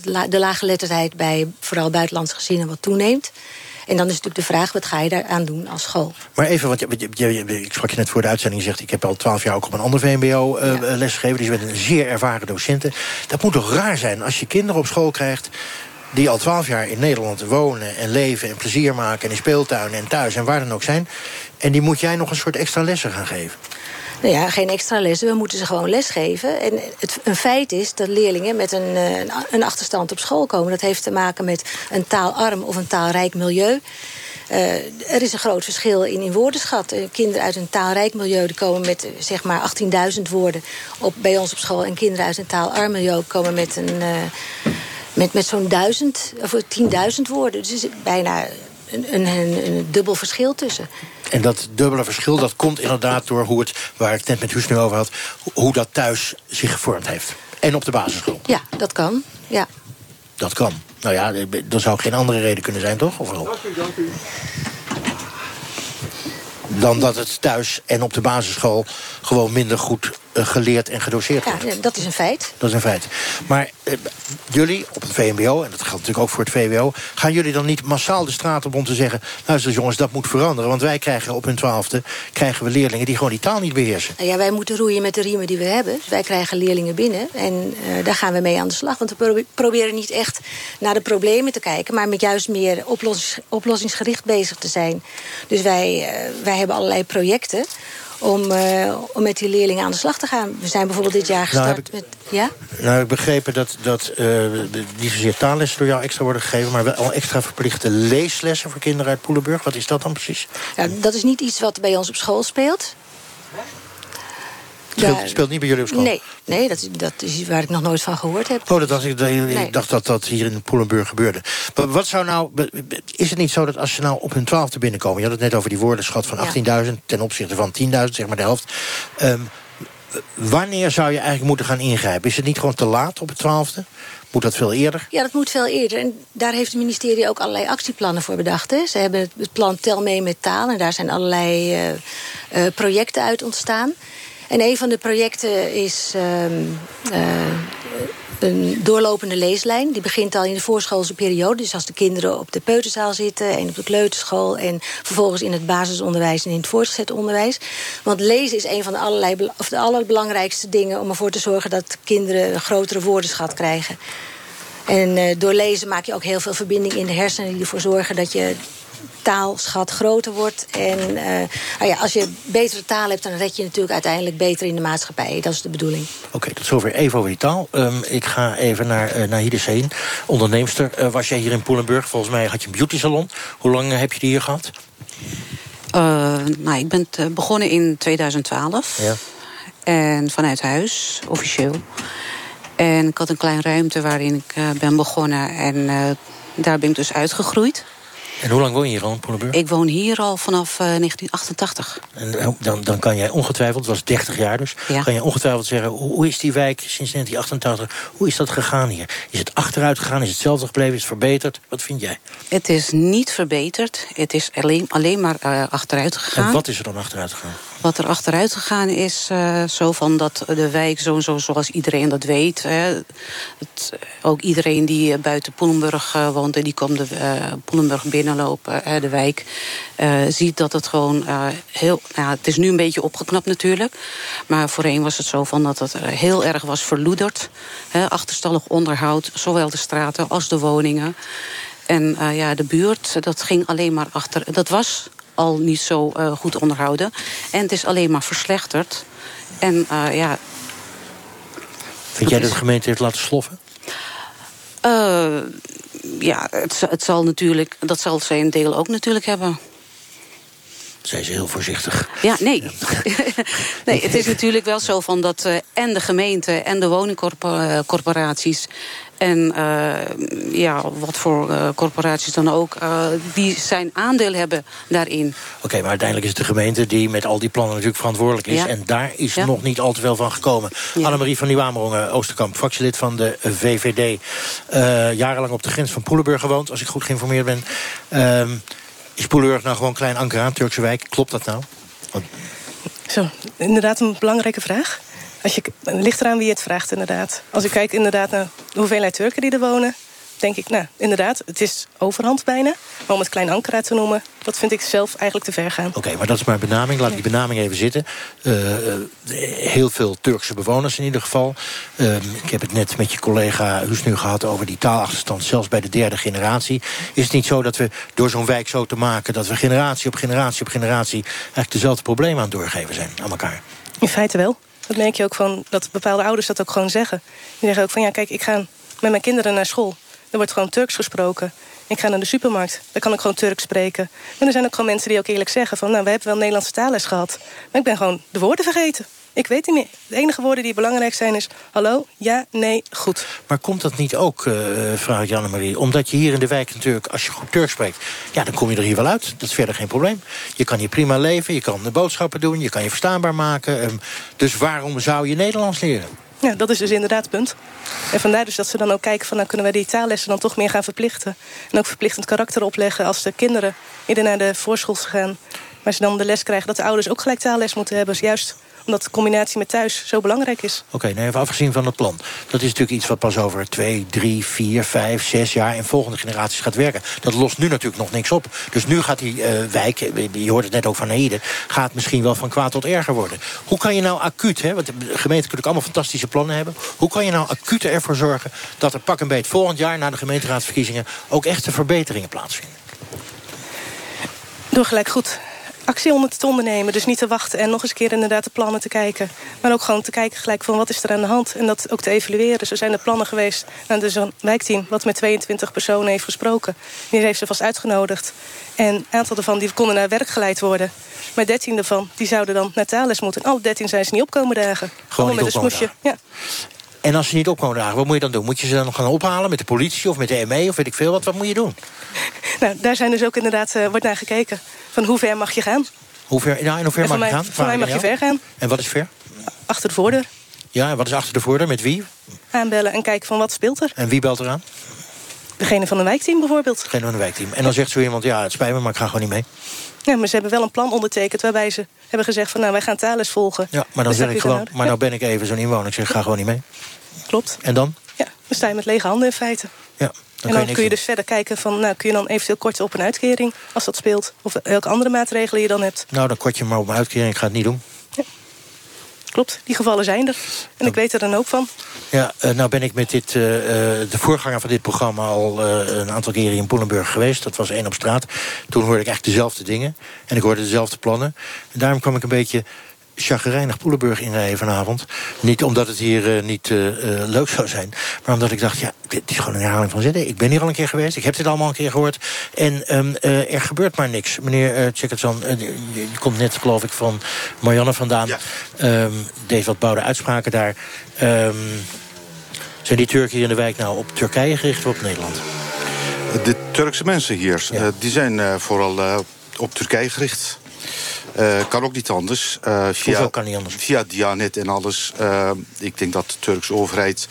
la- de laaggeletterdheid bij vooral buitenlandse gezinnen wat toeneemt. En dan is natuurlijk de vraag, wat ga je daaraan doen als school? Maar even, want je, je- je- ik sprak je net voor de uitzending... je zegt, ik heb al twaalf jaar ook op een ander VMBO eh, lesgegeven... dus je bent een zeer ervaren docenten. Dat moet toch raar zijn als je kinderen op school krijgt... die al twaalf jaar in Nederland wonen en leven en plezier maken... en in speeltuinen en thuis en waar dan ook zijn... en die moet jij nog een soort extra lessen gaan geven. Nou ja, geen extra lessen. We moeten ze gewoon lesgeven. En het, een feit is dat leerlingen met een, eh, een achterstand op school komen. Dat heeft te maken met een taalarm of een taalrijk milieu. Eh, er is een groot verschil in, woordenschat. Eh, kinderen uit een taalrijk milieu komen met zeg maar 18.000 woorden op, bij ons op school. En kinderen uit een taalarm milieu komen met, een, met, met zo'n 1000 of 10.000 woorden. Dus bijna een, een, dubbel verschil tussen. En dat dubbele verschil, dat komt inderdaad door hoe het... waar ik het net met Huus nu over had... ho- hoe dat thuis zich gevormd heeft. En op de basisschool. Ja, dat kan. Ja. Dat kan. Nou ja, er zou geen andere reden kunnen zijn, toch? Of wel? Dan dat het thuis en op de basisschool gewoon minder goed geleerd en gedoseerd wordt. Ja, dat is een feit. Dat is een feit. Maar eh, jullie op het VMBO, en dat geldt natuurlijk ook voor het VWO... gaan jullie dan niet massaal de straat op om te zeggen... luister jongens, dat moet veranderen. Want wij krijgen op hun twaalfde krijgen we leerlingen die gewoon die taal niet beheersen. Nou ja, wij moeten roeien met de riemen die we hebben. Dus wij krijgen leerlingen binnen en eh, daar gaan we mee aan de slag. Want we probe- proberen niet echt naar de problemen te kijken... maar met juist meer oplossings- oplossingsgericht bezig te zijn. Dus wij, eh, wij hebben allerlei projecten om, eh, om met die leerlingen aan de slag te gaan. We zijn bijvoorbeeld dit jaar Nou, gestart heb met... Ja? Nou, ik begrepen dat, dat eh, de- niet zozeer taallessen door jou extra worden gegeven... maar wel extra verplichte leeslessen voor kinderen uit Poelenburg. Wat is dat dan precies? Ja, dat is niet iets wat bij ons op school speelt. Speelt, Daar- speelt niet bij jullie op school? Nee, nee dat, is- dat is waar ik nog nooit van gehoord heb. Oh, dat dacht ik, dacht dat dat hier in Poelenburg gebeurde. Maar wat zou nou... Is het niet zo dat als ze nou op hun twaalfde binnenkomen... je had het net over die woordenschat van 18.000 ten opzichte van 10.000, zeg maar de helft... Ehm, wanneer zou je eigenlijk moeten gaan ingrijpen? Is het niet gewoon te laat op het twaalfde? Moet dat veel eerder? Ja, dat moet veel eerder. En daar heeft het ministerie ook allerlei actieplannen voor bedacht. Hè. Ze hebben het- het plan Tel mee met taal. En daar zijn allerlei eh, eh, projecten uit ontstaan. En een van de projecten is ehm, eh, een doorlopende leeslijn. Die begint al in de voorschoolse periode. Dus als de kinderen op de peuterzaal zitten en op de kleuterschool... en vervolgens in het basisonderwijs en in het voortgezet onderwijs. Want lezen is een van de, allerbelangrijkste dingen... om ervoor te zorgen dat kinderen een grotere woordenschat krijgen. En eh, door lezen maak je ook heel veel verbinding in de hersenen... die ervoor zorgen dat je taalschat groter wordt. En eh, nou ja, als je betere taal hebt, dan red je natuurlijk uiteindelijk beter in de maatschappij. Dat is de bedoeling. Oké, tot zover even over die taal. Ehm, ik ga even naar uh, Nahide Seen, onderneemster. Uh, was jij hier in Poelenburg? Volgens mij had je een beauty salon. Hoe lang heb je die hier gehad? Uh, nou, ik ben begonnen in 2012. Ja. En vanuit huis, officieel. En ik had een kleine ruimte waarin ik uh, ben begonnen. En uh, daar ben ik dus uitgegroeid. En hoe lang woon je hier al in Poelenburg? Ik woon hier al vanaf eh, 1988. En eh, dan, dan kan jij ongetwijfeld, dat was 30 jaar dus... Ja. kan je ongetwijfeld zeggen, hoe, hoe is die wijk sinds 1988... hoe is dat gegaan hier? Is het achteruit gegaan? Is het hetzelfde gebleven? Is het verbeterd? Wat vind jij? Het is niet verbeterd. Het is alleen, alleen maar eh, achteruit gegaan. En wat is er dan achteruit gegaan? Wat er achteruit gegaan is, eh, zo van dat de wijk, zo, zo zoals iedereen dat weet. Hè, het, ook iedereen die eh, buiten Poelenburg eh, woont en die komt de eh, Poelenburg binnenlopen, de wijk, ziet dat het gewoon heel. Nou, het is nu een beetje opgeknapt natuurlijk. Maar voorheen was het zo van dat het heel erg was verloederd. Hè, achterstallig onderhoud, zowel de straten als de woningen. En ja, de buurt, dat ging alleen maar achter. Dat was al niet zo eh, goed onderhouden. En het is alleen maar verslechterd. En eh, ja, Vind jij dat de gemeente heeft laten sloffen? eh, ja het, het zal natuurlijk, dat zal zijn deel ook natuurlijk hebben. Zij ze heel voorzichtig. Ja, nee. nee, het is natuurlijk wel zo van dat en de gemeente en de woningcorporaties en eh, ja, wat voor eh, corporaties dan ook, eh, die zijn aandeel hebben daarin. Oké, maar uiteindelijk is het de gemeente die met al die plannen natuurlijk verantwoordelijk is. Ja. En daar is Ja. nog niet al te veel van gekomen. Annemarie van Nieuwamerongen, Oosterkamp, fractielid van de VVD. eh, jarenlang op de grens van Poelenburg gewoond, als ik goed geïnformeerd ben. Ehm, is Poelenburg nou gewoon klein anker aan, Turkse wijk? Klopt dat nou? Want Zo, inderdaad een belangrijke vraag. Als je, het ligt eraan wie het vraagt, inderdaad. Als ik kijk inderdaad naar de hoeveelheid Turken die er wonen... denk ik, nou, inderdaad, het is overhand bijna. Maar om het klein Ankara te noemen, dat vind ik zelf eigenlijk te ver gaan. Oké, maar dat is maar een benaming. Laat die benaming even zitten. Eh, eh, heel veel Turkse bewoners in ieder geval. Ehm, ik heb het net met je collega Huus nu gehad over die taalachterstand, zelfs bij de derde generatie. Is het niet zo dat we door zo'n wijk zo te maken, dat we generatie op generatie op generatie eigenlijk dezelfde problemen aan het doorgeven zijn aan elkaar? In feite wel. Dat merk je ook van dat bepaalde ouders dat ook gewoon zeggen. Die zeggen ook van ja, kijk, ik ga met mijn kinderen naar school. Er wordt gewoon Turks gesproken. Ik ga naar de supermarkt, daar kan ik gewoon Turks spreken. En er zijn ook gewoon mensen die ook eerlijk zeggen van... nou, we hebben wel Nederlandse taalles gehad, maar ik ben gewoon de woorden vergeten. Ik weet niet meer. De enige woorden die belangrijk zijn is... hallo, ja, nee, goed. Maar komt dat niet ook, eh vraag ik Janne-Marie... omdat je hier in de wijk natuurlijk, als je goed Turks spreekt... ja, dan kom je er hier wel uit. Dat is verder geen probleem. Je kan hier prima leven, je kan de boodschappen doen... je kan je verstaanbaar maken. ehm, dus waarom zou je Nederlands leren? Ja, dat is dus inderdaad het punt. En vandaar dus dat ze dan ook kijken van... nou kunnen wij die taallessen dan toch meer gaan verplichten. En ook verplichtend karakter opleggen als de kinderen eerder naar de voorschool gaan. Maar ze dan de les krijgen dat de ouders ook gelijk taalles moeten hebben. Dus juist omdat de combinatie met thuis zo belangrijk is. Oké, nou even afgezien van het plan. Dat is natuurlijk iets wat pas over twee, drie, vier, vijf, zes jaar... in volgende generaties gaat werken. Dat lost nu natuurlijk nog niks op. Dus nu gaat die eh, wijk, eh, je hoort het net ook van Heden... gaat misschien wel van kwaad tot erger worden. Hoe kan je nou acuut, hè, want de gemeente kan natuurlijk allemaal fantastische plannen hebben... hoe kan je nou acuut ervoor zorgen dat er pak een beet volgend jaar... na de gemeenteraadsverkiezingen ook echte verbeteringen plaatsvinden? Door gelijk goed actie onder te ondernemen. Dus niet te wachten en nog eens een keer inderdaad de plannen te kijken. Maar ook gewoon te kijken gelijk van wat is er aan de hand. En dat ook te evalueren. Zo zijn er plannen geweest. Nou, er is een wijkteam wat met 22 personen heeft gesproken. Die heeft ze vast uitgenodigd. En een aantal daarvan die konden naar werk geleid worden. Maar 13 daarvan die zouden dan naar taalles moeten. En alle 13 zijn ze niet opkomen dagen. Allemaal niet met een smoesje. Ja. En als ze niet opkomen dagen, wat moet je dan doen? Moet je ze dan gaan ophalen met de politie of met de ME of weet ik veel wat? Wat moet je doen? Nou, daar zijn dus ook inderdaad, eh, wordt naar gekeken. Van hoe ver mag je gaan? Hoe ver, nou, en hoe ver En mag voor je mij- gaan? voor mij mag je ver gaan. En wat is ver? Achter de voordeur Ja, en wat is achter de voordeur? Met wie? aanbellen en kijken van wat speelt er. En wie belt eraan? Degene van een wijkteam bijvoorbeeld. Geen van een wijkteam. En dan zegt zo iemand, ja, het spijt me, maar ik ga gewoon niet mee. Ja, maar ze hebben wel een plan ondertekend waarbij ze hebben gezegd van nou wij gaan taalles volgen. Ja, maar dan Dus zeg heb ik gewoon, maar nou ben ik even zo'n inwoner. Ik zeg, ga gewoon niet mee. Klopt. En dan? Ja, dan sta je met lege handen in feite. Ja, en dan je niks kun je dus verder kijken van nou kun je dan eventueel korten op een uitkering als dat speelt. Of welke andere maatregelen je dan hebt. Nou, dan kort je maar op mijn uitkering. Ik ga het niet doen. Klopt, die gevallen zijn er. En ik weet er dan ook van. Ja, eh, nou ben ik met dit, eh, eh, de voorganger van dit programma al een aantal keren in Poelenburg geweest. Dat was één op straat. Toen hoorde ik echt dezelfde dingen. En ik hoorde dezelfde plannen. En daarom kwam ik een beetje chagrijnig Poelenburg inrijden vanavond. Niet omdat het hier eh, niet eh, eh, leuk zou zijn. Maar omdat ik dacht, ja, dit is gewoon een herhaling van zitten. Ik ben hier al een keer geweest. Ik heb dit allemaal een keer gehoord. En ehm, eh, er gebeurt maar niks. Meneer uh, je, komt net geloof ik van Marianne vandaan. Ehm, deed wat bouwde uitspraken daar. Ehm, zijn die Turken hier in de wijk nou op Turkije gericht of op Nederland? De Turkse mensen hier, die zijn vooral op Turkije gericht. Eh, kan ook niet anders. Eh, via, kan niet anders? Via Dianet en alles. Eh, ik denk dat de Turkse overheid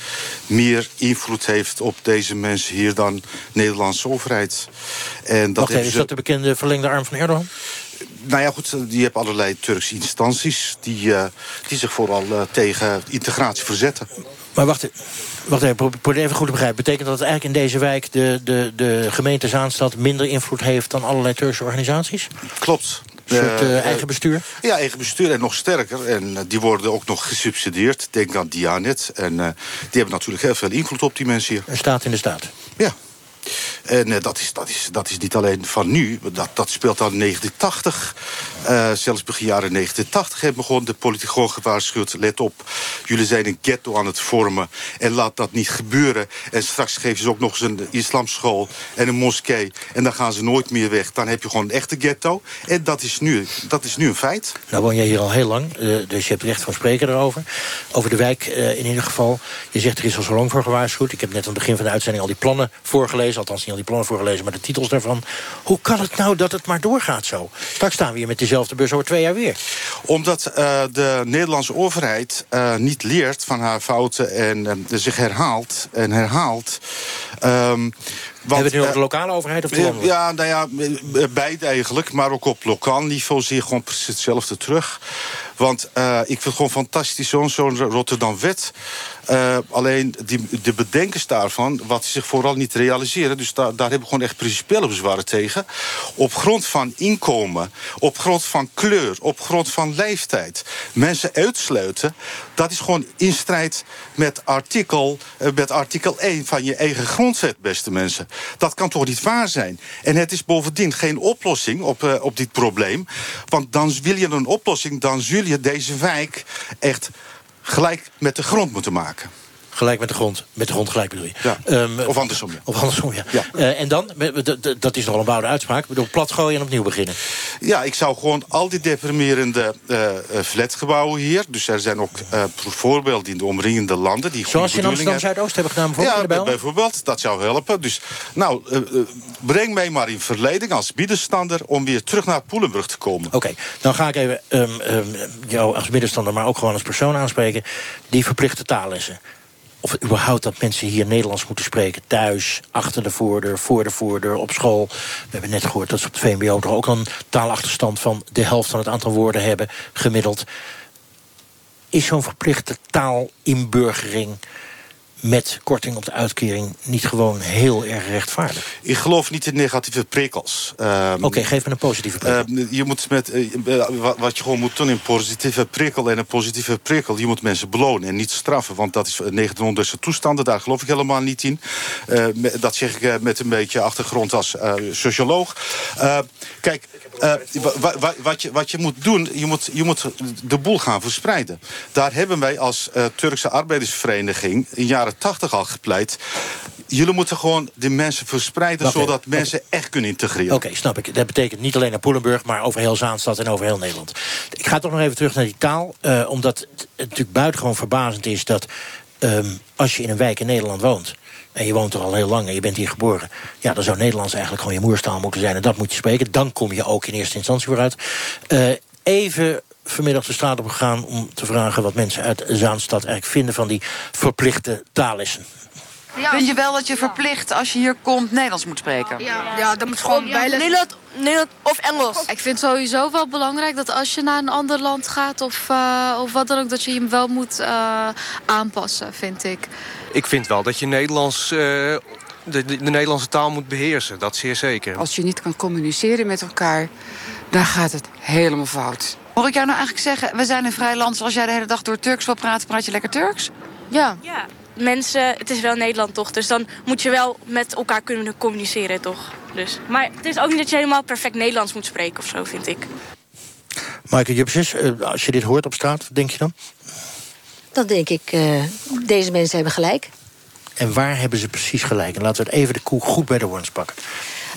meer invloed heeft op deze mensen hier dan de Nederlandse overheid. En dat Wacht even, hebben is ze- dat de bekende verlengde arm van Erdogan? nou ja, goed, je hebt allerlei Turkse instanties die, die zich vooral tegen integratie verzetten. Maar wacht, wacht even, probeer even goed te begrijpen. Betekent dat eigenlijk in deze wijk de, de, de gemeente Zaanstad minder invloed heeft dan allerlei Turkse organisaties? Klopt. Een soort eh, Eh, eigen bestuur? Ja, eigen bestuur en nog sterker. En eh, die worden ook nog gesubsidieerd. Denk aan Dianet. En eh, die hebben natuurlijk heel veel invloed op die mensen hier. Een staat in de staat. Ja. En eh, dat, is, dat, is, dat is niet alleen van nu. Dat, dat speelt al in 1980. Eh, zelfs begin jaren 1980 hebben gewoon de politiek gewoon gewaarschuwd. Let op, jullie zijn een ghetto aan het vormen. En laat dat niet gebeuren. En straks geven ze ook nog eens een islamschool en een moskee. En dan gaan ze nooit meer weg. Dan heb je gewoon een echte ghetto. En dat is nu, dat is nu een feit. Nou woon jij hier al heel lang, eh, dus je hebt recht van spreken erover. Over de wijk eh, in ieder geval. Je zegt er is al zo lang voor gewaarschuwd. Ik heb net aan het begin van de uitzending al die plannen voorgelezen. Althans niet die plannen voorgelezen, maar de titels daarvan. Hoe kan het nou dat het maar doorgaat zo? Straks staan we hier met diezelfde bus over twee jaar weer. Omdat eh, de Nederlandse overheid eh, niet leert van haar fouten en eh, zich herhaalt en herhaalt. Ehm, want, Hebben we het nu over eh, de lokale overheid of de eh, landelijke? Ja, nou ja, eh, beide eigenlijk. Maar ook op lokaal niveau zie je gewoon precies hetzelfde terug. Want ik vind het gewoon fantastisch, zo'n zo'n Rotterdam-wet. Alleen die, de bedenkers daarvan, wat ze zich vooral niet realiseren... dus daar, daar hebben we gewoon echt principiële bezwaren tegen... op grond van inkomen, op grond van kleur, op grond van leeftijd... mensen uitsluiten, dat is gewoon in strijd met artikel, met artikel 1 van je eigen grondwet, beste mensen. Dat kan toch niet waar zijn? En het is bovendien geen oplossing op, eh, op dit probleem. Want dan wil je een oplossing, dan zul je deze wijk echt gelijk met de grond moeten maken. Gelijk met de grond. Met de grond gelijk bedoel je. Ja. Ehm, Of andersom, ja. Of andersom, ja. Ja. Eh, en dan? Dat is nogal een bouwde uitspraak. Ik bedoel, plat gooien en opnieuw beginnen. Ja, ik zou gewoon al die deprimerende eh, eh, flatgebouwen hier... dus er zijn ook voorbeelden in de omringende landen... die Zoals in Amsterdam-Zuidoost hebben gedaan bijvoorbeeld Ja, bijvoorbeeld, dat zou helpen. Dus nou, breng mij maar in verleiding als middenstander... om weer terug naar Poelenbrug te komen. Oké, dan ga ik even ehm, ehm, jou als middenstander, maar ook gewoon als persoon aanspreken. Die verplichte taallessen. Of überhaupt dat mensen hier Nederlands moeten spreken. Thuis, achter de voordeur, voor de voordeur, op school. We hebben net gehoord dat ze op het VMBO toch ook een taalachterstand van de helft van het aantal woorden hebben gemiddeld. Is zo'n verplichte taalinburgering met korting op de uitkering niet gewoon heel erg rechtvaardig? Ik geloof niet in negatieve prikkels. Ehm, Oké, geef me een positieve prikkel. Eh, je moet met, eh, eh, wa- wat je gewoon moet doen, een positieve prikkel en een positieve prikkel. Je moet mensen belonen en niet straffen. Want dat is 1900 toestanden, daar geloof ik helemaal niet in. Eh, dat zeg ik met een beetje achtergrond als socioloog. Kijk, eh, wa- wa- wa- wat, je, wat je moet doen, je moet, je moet de boel gaan verspreiden. Daar hebben wij als eh, Turkse arbeidersvereniging in jaren 80 al gepleit. Jullie moeten gewoon de mensen verspreiden... Zodat mensen echt kunnen integreren. Oké, snap ik. Dat betekent niet alleen naar Poelenburg, maar over heel Zaanstad en over heel Nederland. Ik ga toch nog even terug naar die taal. eh, omdat het natuurlijk buitengewoon verbazend is dat ehm, als je in een wijk in Nederland woont. En je woont er al heel lang en je bent hier geboren. Ja, dan zou Nederlands eigenlijk gewoon je moerstaal moeten zijn. En dat moet je spreken. Dan kom je ook in eerste instantie vooruit. Eh, even vanmiddag de straat op gegaan om te vragen wat mensen uit Zaanstad eigenlijk vinden van die verplichte taallessen. Vind je wel dat je verplicht als je hier komt Nederlands moet spreken? Ja, dat moet gewoon bij Nederland, Nederland of Engels. Ik vind sowieso wel belangrijk dat als je naar een ander land gaat of, eh, of wat dan ook, dat je hem wel moet eh, aanpassen, vind ik. Ik vind wel dat je Nederlands, eh, de, de, de Nederlandse taal moet beheersen. Dat zeer zeker. Als je niet kan communiceren met elkaar, dan gaat het helemaal fout. Hoor ik jou nou eigenlijk zeggen, we zijn een vrij land... zoals jij de hele dag door Turks wil praten, praat je lekker Turks? Ja. Ja, mensen, het is wel Nederland toch, dus dan moet je wel met elkaar kunnen communiceren toch. Dus. Maar het is ook niet dat je helemaal perfect Nederlands moet spreken of zo, vind ik. Maaike Jupses, eh, als je dit hoort op straat, wat denk je dan? Dan denk ik, eh, deze mensen hebben gelijk. En waar hebben ze precies gelijk? En laten we het even de koe goed bij de horens pakken.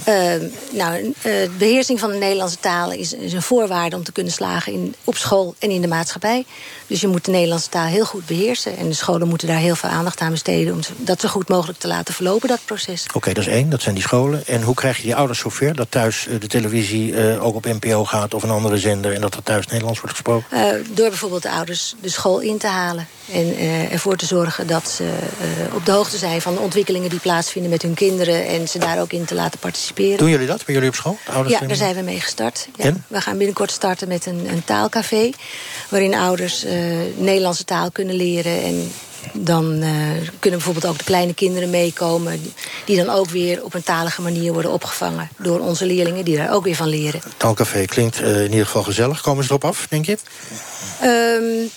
Uh, nou, uh, beheersing van de Nederlandse taal is, is, een voorwaarde om te kunnen slagen in, op school en in de maatschappij. Dus je moet de Nederlandse taal heel goed beheersen. En de scholen moeten daar heel veel aandacht aan besteden om dat zo goed mogelijk te laten verlopen, dat proces. Oké, dat is één, dat zijn die scholen. En hoe krijg je die ouders zover dat thuis de televisie ook op NPO gaat of een andere zender en dat er thuis Nederlands wordt gesproken? door bijvoorbeeld de ouders de school in te halen en ervoor te zorgen dat ze op de hoogte zijn van de ontwikkelingen die plaatsvinden met hun kinderen en ze daar ook in te laten participeren. Doen jullie dat bij jullie op school? Ouders ja, daar zijn we mee gestart. Ja. We gaan binnenkort starten met een, een taalcafé... waarin ouders uh, Nederlandse taal kunnen leren... en dan uh, kunnen bijvoorbeeld ook de kleine kinderen meekomen... die dan ook weer op een talige manier worden opgevangen... door onze leerlingen, die daar ook weer van leren. Taalcafé klinkt uh, in ieder geval gezellig. Komen ze erop af, denk je? Um,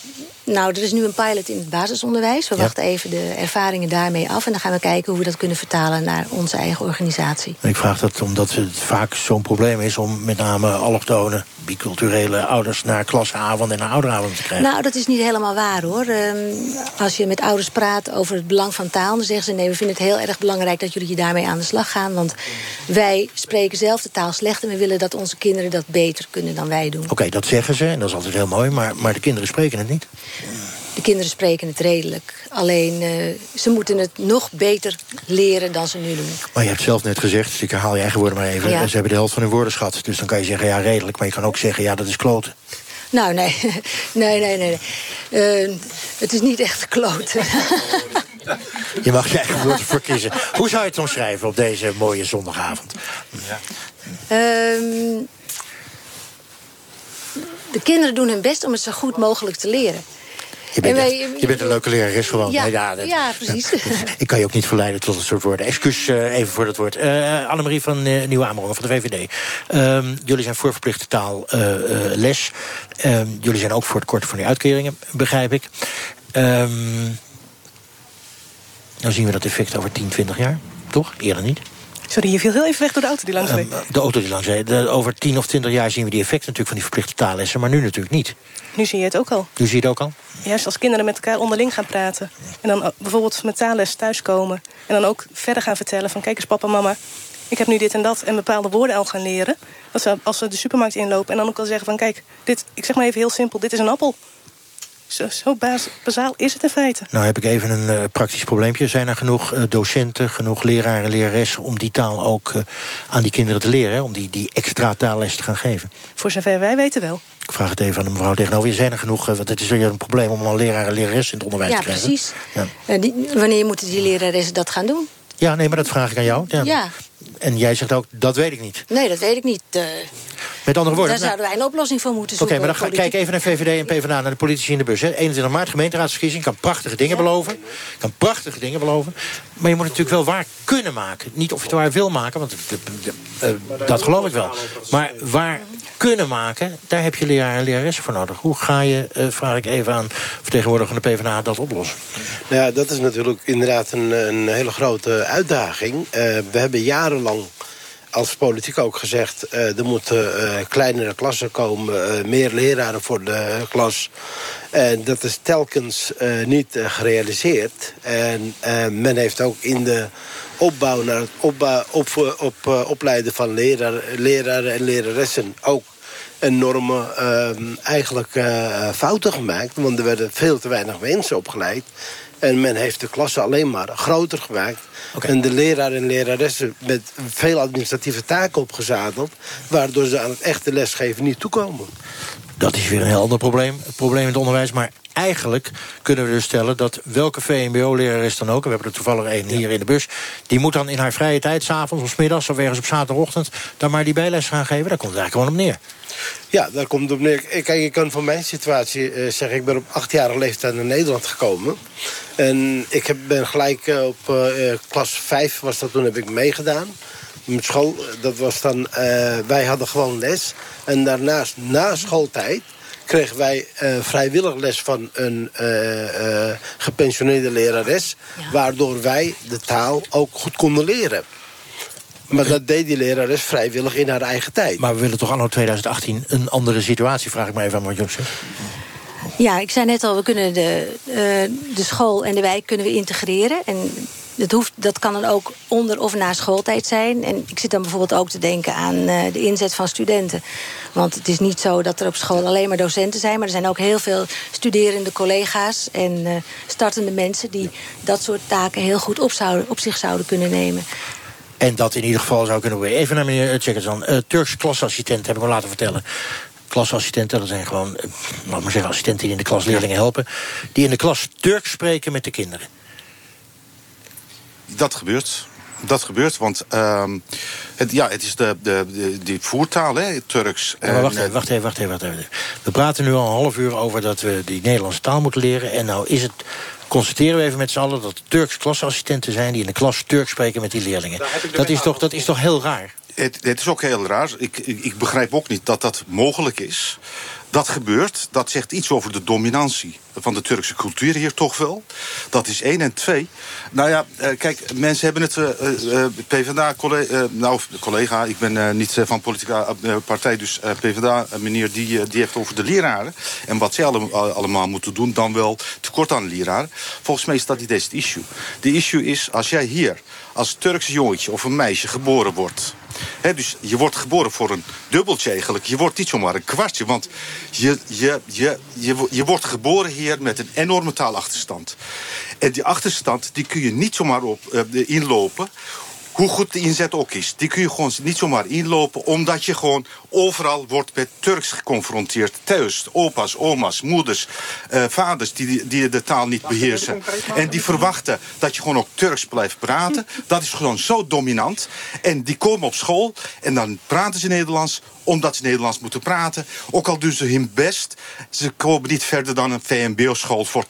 nou, er is nu een pilot in het basisonderwijs. We ja. wachten even de ervaringen daarmee af. En dan gaan we kijken hoe we dat kunnen vertalen naar onze eigen organisatie. Ik vraag dat omdat het vaak zo'n probleem is... om met name allochtonen, biculturele ouders... naar klasavond en naar ouderavond te krijgen. Nou, dat is niet helemaal waar, hoor. Um, als je met ouders praat over het belang van taal... dan zeggen ze, nee, we vinden het heel erg belangrijk... dat jullie hier daarmee aan de slag gaan. Want wij spreken zelf de taal slecht... en we willen dat onze kinderen dat beter kunnen dan wij doen. Oké, okay, dat zeggen ze, en dat is altijd heel mooi. Maar, maar de kinderen spreken het niet. De kinderen spreken het redelijk. Alleen, uh, ze moeten het nog beter leren dan ze nu doen. Maar je hebt zelf net gezegd, dus ik herhaal je eigen woorden maar even... Ja. ze hebben de helft van hun woordenschat. Dus dan kan je zeggen, ja, redelijk. Maar je kan ook zeggen, ja, dat is kloten. Nou, nee. nee, nee, nee. Uh, het is niet echt kloten. je mag je eigen woorden voor kiezen. Hoe zou je het omschrijven op deze mooie zondagavond? Ja. Um, de kinderen doen hun best om het zo goed mogelijk te leren. Je bent, wij, je bent een leuke lerares gewoon. Ja, ja, dat, ja precies. ik kan je ook niet verleiden tot een soort woorden. Excuus uh, even voor dat woord. Uh, Annemarie van uh, Nieuwe Amerongen van de VVD. Ehm, jullie zijn voor verplichte taalles. Ehm, jullie zijn ook voor het korten van die uitkeringen, begrijp ik. Um, nou zien we dat effect over 10, 20 jaar. Toch? Eerder niet. Sorry, je viel heel even weg door de auto die langs reed. de auto die langs reed. over 10 of 20 jaar zien we die effecten natuurlijk van die verplichte taallessen. Maar nu natuurlijk niet. Nu zie je het ook al. Nu zie je het ook al? Juist als kinderen met elkaar onderling gaan praten. En dan bijvoorbeeld met taalles thuiskomen. En dan ook verder gaan vertellen van... kijk eens papa, mama, ik heb nu dit en dat. En bepaalde woorden al gaan leren. Dat ze, als ze de supermarkt inlopen en dan ook al zeggen van... kijk, dit, ik zeg maar even heel simpel, dit is een appel. Zo, zo bazaal is het in feite. Nou heb ik even een uh, praktisch probleempje. Zijn er genoeg uh, docenten, genoeg leraren en leraressen... om die taal ook uh, aan die kinderen te leren? Hè? Om die, die extra taalles te gaan geven? Voor zover wij weten wel. Ik vraag het even aan de mevrouw tegenover. Zijn er genoeg, want het is weer een probleem... om al leraren en leraressen in het onderwijs ja, te krijgen. Precies. Ja, precies. wanneer moeten die leraressen dat gaan doen? Ja, nee, maar dat vraag ik aan jou. Ja. ja. En jij zegt ook, dat weet ik niet. Nee, dat weet ik niet. Met andere woorden... Daar zouden wij een oplossing voor moeten zoeken. Oké, okay, maar dan ga, kijk even naar VVD en PvdA, naar de politici in de bus. Hè. 21 maart, gemeenteraadsverkiezing, kan prachtige dingen ja. beloven. Kan prachtige dingen beloven. Maar je moet het natuurlijk wel waar kunnen maken. Niet of je het waar wil maken, want uh, dat geloof ik wel. Maar waar kunnen maken, daar heb je leraar en leraressen voor nodig. Hoe ga je, uh, vraag ik even aan vertegenwoordiger van de PvdA, dat oplossen? Nou ja, dat is natuurlijk inderdaad een, een hele grote uitdaging. Uh, we hebben jarenlang als politiek ook gezegd... Uh, er moeten uh, kleinere klassen komen, uh, meer leraren voor de klas. En dat is telkens niet gerealiseerd. En men heeft ook in de opbouw naar het opbouw, op, op, opleiden van leraar, leraren en leraressen... ook enorme eigenlijk fouten gemaakt. Want er werden veel te weinig mensen opgeleid. En men heeft de klassen alleen maar groter gemaakt. Okay. En de leraar en leraressen met veel administratieve taken opgezadeld... waardoor ze aan het echte lesgeven niet toekomen. Dat is weer een heel ander probleem, het probleem in het onderwijs. Maar eigenlijk kunnen we dus stellen dat welke VMBO-lerares dan ook... we hebben er toevallig één hier in de bus... die moet dan in haar vrije tijd, s'avonds of s middags... of ergens op zaterdagochtend, dan maar die bijles gaan geven. Daar komt het eigenlijk gewoon op neer. Ja, daar komt het op neer. Kijk, ik kan van mijn situatie uh, zeggen... ik ben op achtjarige leeftijd naar Nederland gekomen. En ik heb, ben gelijk uh, op uh, klas 5 was dat toen, heb ik meegedaan. Met school, dat was dan... wij hadden gewoon les. En daarnaast, na schooltijd kregen wij uh, vrijwillig les van een uh, uh, gepensioneerde lerares... Ja. waardoor wij de taal ook goed konden leren. Maar dat deed die lerares vrijwillig in haar eigen tijd. Maar we willen toch anno 2018 een andere situatie, vraag ik me even aan wat Job zegt. Ja, ik zei net al, we kunnen de, de school en de wijk kunnen we integreren. En dat, hoeft, dat kan dan ook onder of na schooltijd zijn. En ik zit dan bijvoorbeeld ook te denken aan eh, de inzet van studenten. Want het is niet zo dat er op school alleen maar docenten zijn... maar er zijn ook heel veel studerende collega's en uh, startende mensen... die dat soort taken heel goed op, zouden, op zich zouden kunnen nemen. En dat in ieder geval zou kunnen worden. Even naar meneer Tjekkersan. Uh, Turks klasassistent heb ik me laten vertellen klasassistenten, dat zijn gewoon, laat maar zeggen, assistenten die in de klas leerlingen helpen, die in de klas Turks spreken met de kinderen. Dat gebeurt. Dat gebeurt, want uh, het, ja, het is de, de, de, die voertaal, hè, Turks. Ja, maar wacht, even, wacht, even, wacht even, wacht even. We praten nu al een half uur over dat we die Nederlandse taal moeten leren. En nou is het, constateren we even met z'n allen... dat er Turks klasassistenten zijn die in de klas Turks spreken met die leerlingen. Dat is, toch, dat is toch heel raar? Het, het, is ook heel raar. Ik, ik, ik, begrijp ook niet dat dat mogelijk is. Dat gebeurt, dat zegt iets over de dominantie van de Turkse cultuur hier toch wel. Dat is één. En twee, nou ja, kijk, mensen hebben het... Uh, PvdA, collega, nou, collega, ik ben niet van politieke partij... dus PvdA, meneer, die, die heeft over de leraren... en wat zij allemaal moeten doen, dan wel tekort aan leraren. Volgens mij is dat niet eens het issue. De issue is, als jij hier als Turks jongetje of een meisje geboren wordt dus je wordt geboren voor een dubbeltje eigenlijk. Je wordt niet zomaar een kwartje. Want je, je, je, je, je wordt geboren hier met een enorme taalachterstand. En die achterstand die kun je niet zomaar op, uh, inlopen hoe goed de inzet ook is. Die kun je gewoon niet zomaar inlopen... omdat je gewoon overal wordt met Turks geconfronteerd. Thuis, opa's, oma's, moeders, uh, vaders die, die de taal niet beheersen. En die verwachten dat je gewoon ook Turks blijft praten. Dat is gewoon zo dominant. En die komen op school en dan praten ze Nederlands omdat ze Nederlands moeten praten. Ook al doen ze hun best, ze komen niet verder dan een VMBO-school voor 80%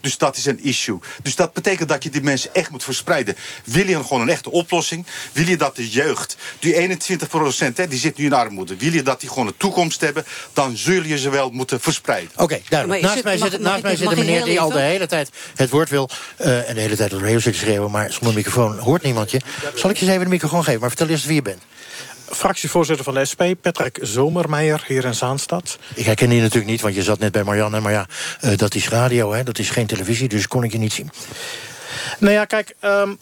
Dus dat is een issue. Dus dat betekent dat je die mensen echt moet verspreiden. Wil je gewoon een echte oplossing? Wil je dat de jeugd, die 21% hè, die zit nu in armoede... wil je dat die gewoon een toekomst hebben... dan zul je ze wel moeten verspreiden. Oké, okay, duidelijk. Naast mij zit, naast mij zit een meneer die al de hele tijd het woord wil... Uh, en de hele tijd op de radio zit te schreeuwen... maar zonder microfoon hoort niemand je. Zal ik je eens even de microfoon geven? Maar vertel eerst wie je bent fractievoorzitter van de SP, Patrick Zomermeijer, hier in Zaanstad. Ik herken je natuurlijk niet, want je zat net bij Marianne. Maar ja, uh, dat is radio, hè? dat is geen televisie, dus kon ik je niet zien. Nou ja, kijk... Um,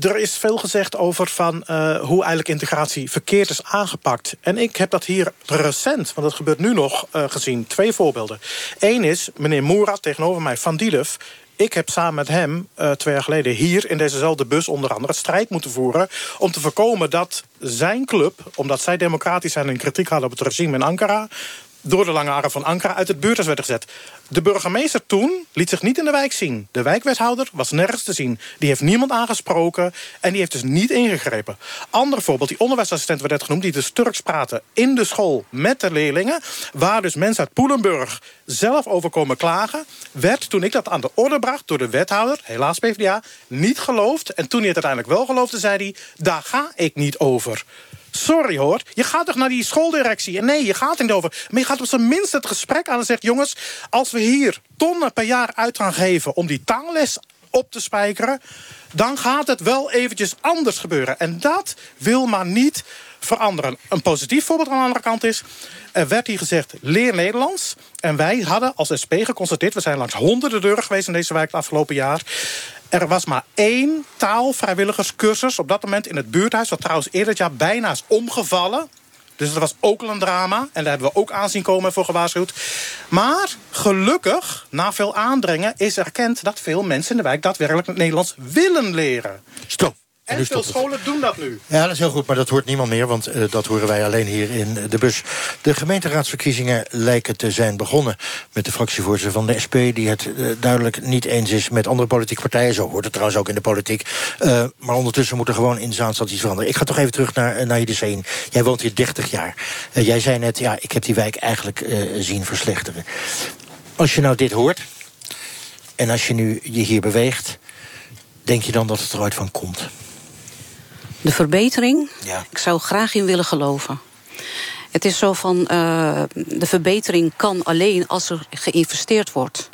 er is veel gezegd over van, uh, hoe eigenlijk integratie verkeerd is aangepakt. En ik heb dat hier recent, want dat gebeurt nu nog, uh, gezien. Twee voorbeelden. Eén is, meneer Moera tegenover mij, Van Dielef... Ik heb samen met hem uh, twee jaar geleden hier in dezezelfde bus onder andere strijd moeten voeren... om te voorkomen dat zijn club, omdat zij democratisch zijn... en kritiek hadden op het regime in Ankara door de lange arm van Ankara uit het buurthuis werd gezet. De burgemeester toen liet zich niet in de wijk zien. De wijkwethouder was nergens te zien. Die heeft niemand aangesproken en die heeft dus niet ingegrepen. Ander voorbeeld, die onderwijsassistent werd net genoemd... die dus Turks praten in de school met de leerlingen... waar dus mensen uit Poelenburg zelf over komen klagen... werd, toen ik dat aan de orde bracht door de wethouder... helaas PvdA, niet geloofd. En toen hij het uiteindelijk wel geloofde, zei hij... daar ga ik niet over. Sorry hoor, je gaat toch naar die schooldirectie? En nee, je gaat er niet over. Maar je gaat op zijn minst het gesprek aan en zegt... jongens, als we hier tonnen per jaar uit gaan geven... om die taalles op te spijkeren... dan gaat het wel eventjes anders gebeuren. En dat wil maar niet veranderen. Een positief voorbeeld aan de andere kant is... er werd hier gezegd, leer Nederlands. En wij hadden als SP geconstateerd... we zijn langs honderden deuren geweest in deze wijk het afgelopen jaar... Er was maar één taalvrijwilligerscursus op dat moment in het buurthuis... wat trouwens eerder het jaar bijna is omgevallen. Dus dat was ook al een drama. En daar hebben we ook aanzien komen voor gewaarschuwd. Maar gelukkig, na veel aandringen, is erkend... dat veel mensen in de wijk daadwerkelijk het Nederlands willen leren. Stop. En veel scholen doen dat nu. Ja, dat is heel goed, maar dat hoort niemand meer... want uh, dat horen wij alleen hier in de bus. De gemeenteraadsverkiezingen lijken te zijn begonnen... met de fractievoorzitter van de SP... die het uh, duidelijk niet eens is met andere politieke partijen. Zo hoort het trouwens ook in de politiek. Uh, maar ondertussen moet er gewoon in Zaanstad iets veranderen. Ik ga toch even terug naar, naar Hideseen. Jij woont hier 30 jaar. jij zei net, ja, ik heb die wijk eigenlijk zien verslechteren. Als je nou dit hoort... en als je nu je hier beweegt... denk je dan dat het er ooit van komt? De verbetering, ja. ik zou graag in willen geloven. Het is zo van, uh, de verbetering kan alleen als er geïnvesteerd wordt.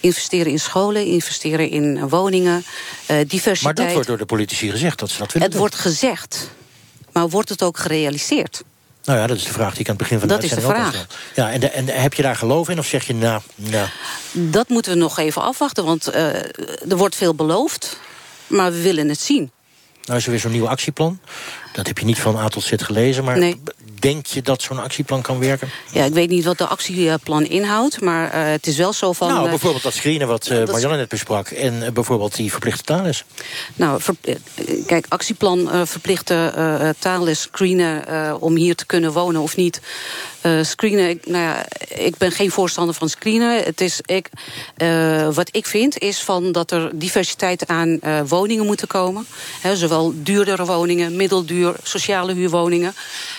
Investeren in scholen, investeren in woningen, uh, diversiteit. Maar dat wordt door de politici gezegd, dat ze dat willen Het wordt gezegd, maar wordt het ook gerealiseerd? Nou ja, dat is de vraag die ik aan het begin van de Dat is de vraag. Ja, en, de- en heb je daar geloof in? Of zeg je, nou, nou... Dat moeten we nog even afwachten, want eh, er wordt veel beloofd. Maar we willen het zien. Nou is er weer zo'n nieuw actieplan. Dat heb je niet van A tot Z gelezen, maar Nee. denk je dat zo'n actieplan kan werken? Ja, ik weet niet wat de actieplan inhoudt, maar eh, het is wel zo van... nou, eh, bijvoorbeeld dat screenen wat Marianne net besprak. En bijvoorbeeld die verplichte taalles. Nou, ver- kijk, actieplan verplichte taalles screenen om hier te kunnen wonen of niet. Eh, screenen, ik, nou ja, ik ben geen voorstander van screenen. Het is, ik, wat ik vind is van dat er diversiteit aan woningen moeten komen. Zowel duurdere woningen, middelduur, sociale huurwoningen,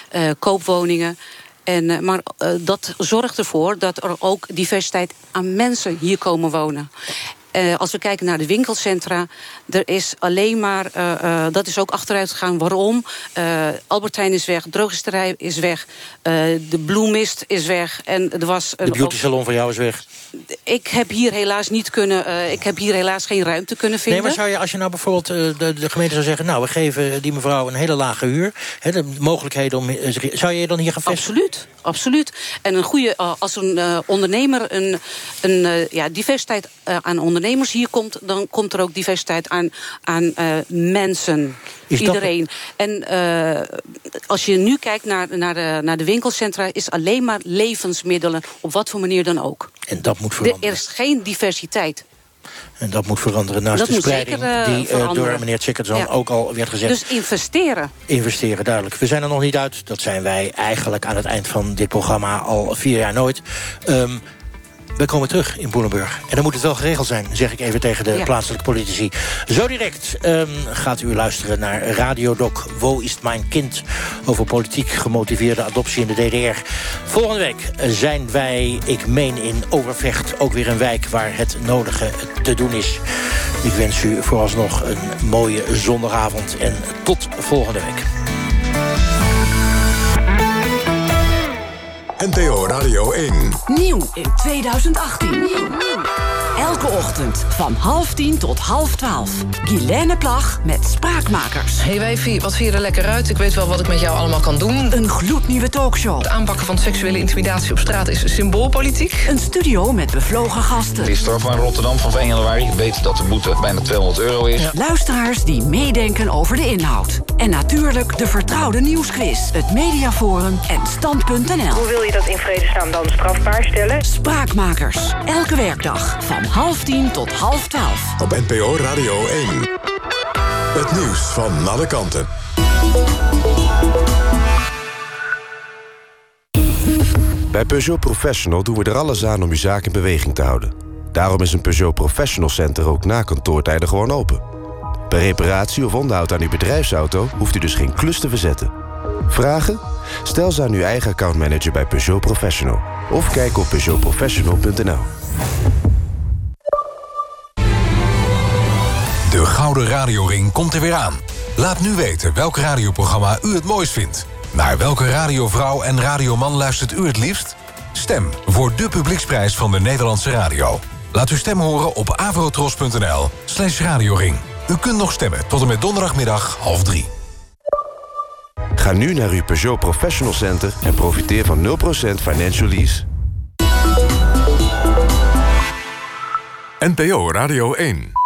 eh, koopwoningen. En, eh, maar eh, dat zorgt ervoor dat er ook diversiteit aan mensen hier komen wonen. Als we kijken naar de winkelcentra, er is alleen maar, dat is ook achteruit gegaan. Waarom? Albertijn is weg, drogisterij is weg, de bloemist is weg. En er was De beauty salon van jou is weg. Ik heb hier helaas niet kunnen, eh, ik heb hier helaas geen ruimte kunnen vinden. Nee, maar zou je, als je nou bijvoorbeeld eh, de, de gemeente zou zeggen... nou, we geven die mevrouw een hele lage huur... Hè, de mogelijkheden om... eh, Zou je je dan hier gaan vestigen? Absoluut, absoluut. En een goede, als een ondernemer een, een ja, diversiteit aan ondernemers hier komt, dan komt er ook diversiteit aan, aan mensen. Is dat- Iedereen. En als je nu kijkt naar, naar, de, naar de winkelcentra, is alleen maar levensmiddelen, op wat voor manier dan ook. En dat moet Er is geen diversiteit. En dat moet veranderen naast Dat de spreiding... zeker, eh, die eh, door meneer Ja. ook al werd gezegd. Dus investeren. Investeren, duidelijk. We zijn er nog niet uit. Dat zijn wij eigenlijk aan het eind van dit programma al vier jaar nooit. Ehm, we komen terug in Boelenburg. En dan moet het wel geregeld zijn, zeg ik even tegen de Ja. plaatselijke politici. Zo direct ehm, gaat u luisteren naar Radiodoc Wo is mijn kind? Over politiek gemotiveerde adoptie in de DDR. Volgende week zijn wij, ik meen in Overvecht... ook weer een wijk waar het nodige te doen is. Ik wens u vooralsnog een mooie zondagavond en tot volgende week. NPO Radio 1. Nieuw in 2018. Elke ochtend van half tien tot half twaalf. Guilaine Plag met Spraakmakers. Hey wijfie, wat je er lekker uit? Ik weet wel wat ik met jou allemaal kan doen. Een gloednieuwe talkshow. Het aanpakken van seksuele intimidatie op straat is symboolpolitiek. Een studio met bevlogen gasten. Die strafbaar in Rotterdam van 1 januari weet dat de boete bijna 200 euro is. Luisteraars die meedenken over de inhoud. En natuurlijk de vertrouwde nieuwsquiz. Het Mediaforum en Stand.nl. Hoe wil je dat in vredesnaam dan strafbaar stellen? Spraakmakers. Elke werkdag van half tien tot half twaalf. Op NPO Radio 1. Het nieuws van alle kanten. Bij Peugeot Professional doen we er alles aan om uw zaak in beweging te houden. Daarom is een Peugeot Professional Center ook na kantoortijden gewoon open. Bij reparatie of onderhoud aan uw bedrijfsauto hoeft u dus geen klus te verzetten. Vragen? Stel ze aan uw eigen accountmanager bij Peugeot Professional. Of kijk op peugeotprofessional.nl. De Gouden Radioring komt er weer aan. Laat nu weten welk radioprogramma u het mooist vindt. Naar welke radiovrouw en radioman luistert u het liefst? Stem voor de publieksprijs van de Nederlandse radio. Laat uw stem horen op avrotros.nl slash radioring. U kunt nog stemmen tot en met donderdagmiddag half drie. Ga nu naar uw Peugeot Professional Center en profiteer van 0% financial lease. NPO Radio 1.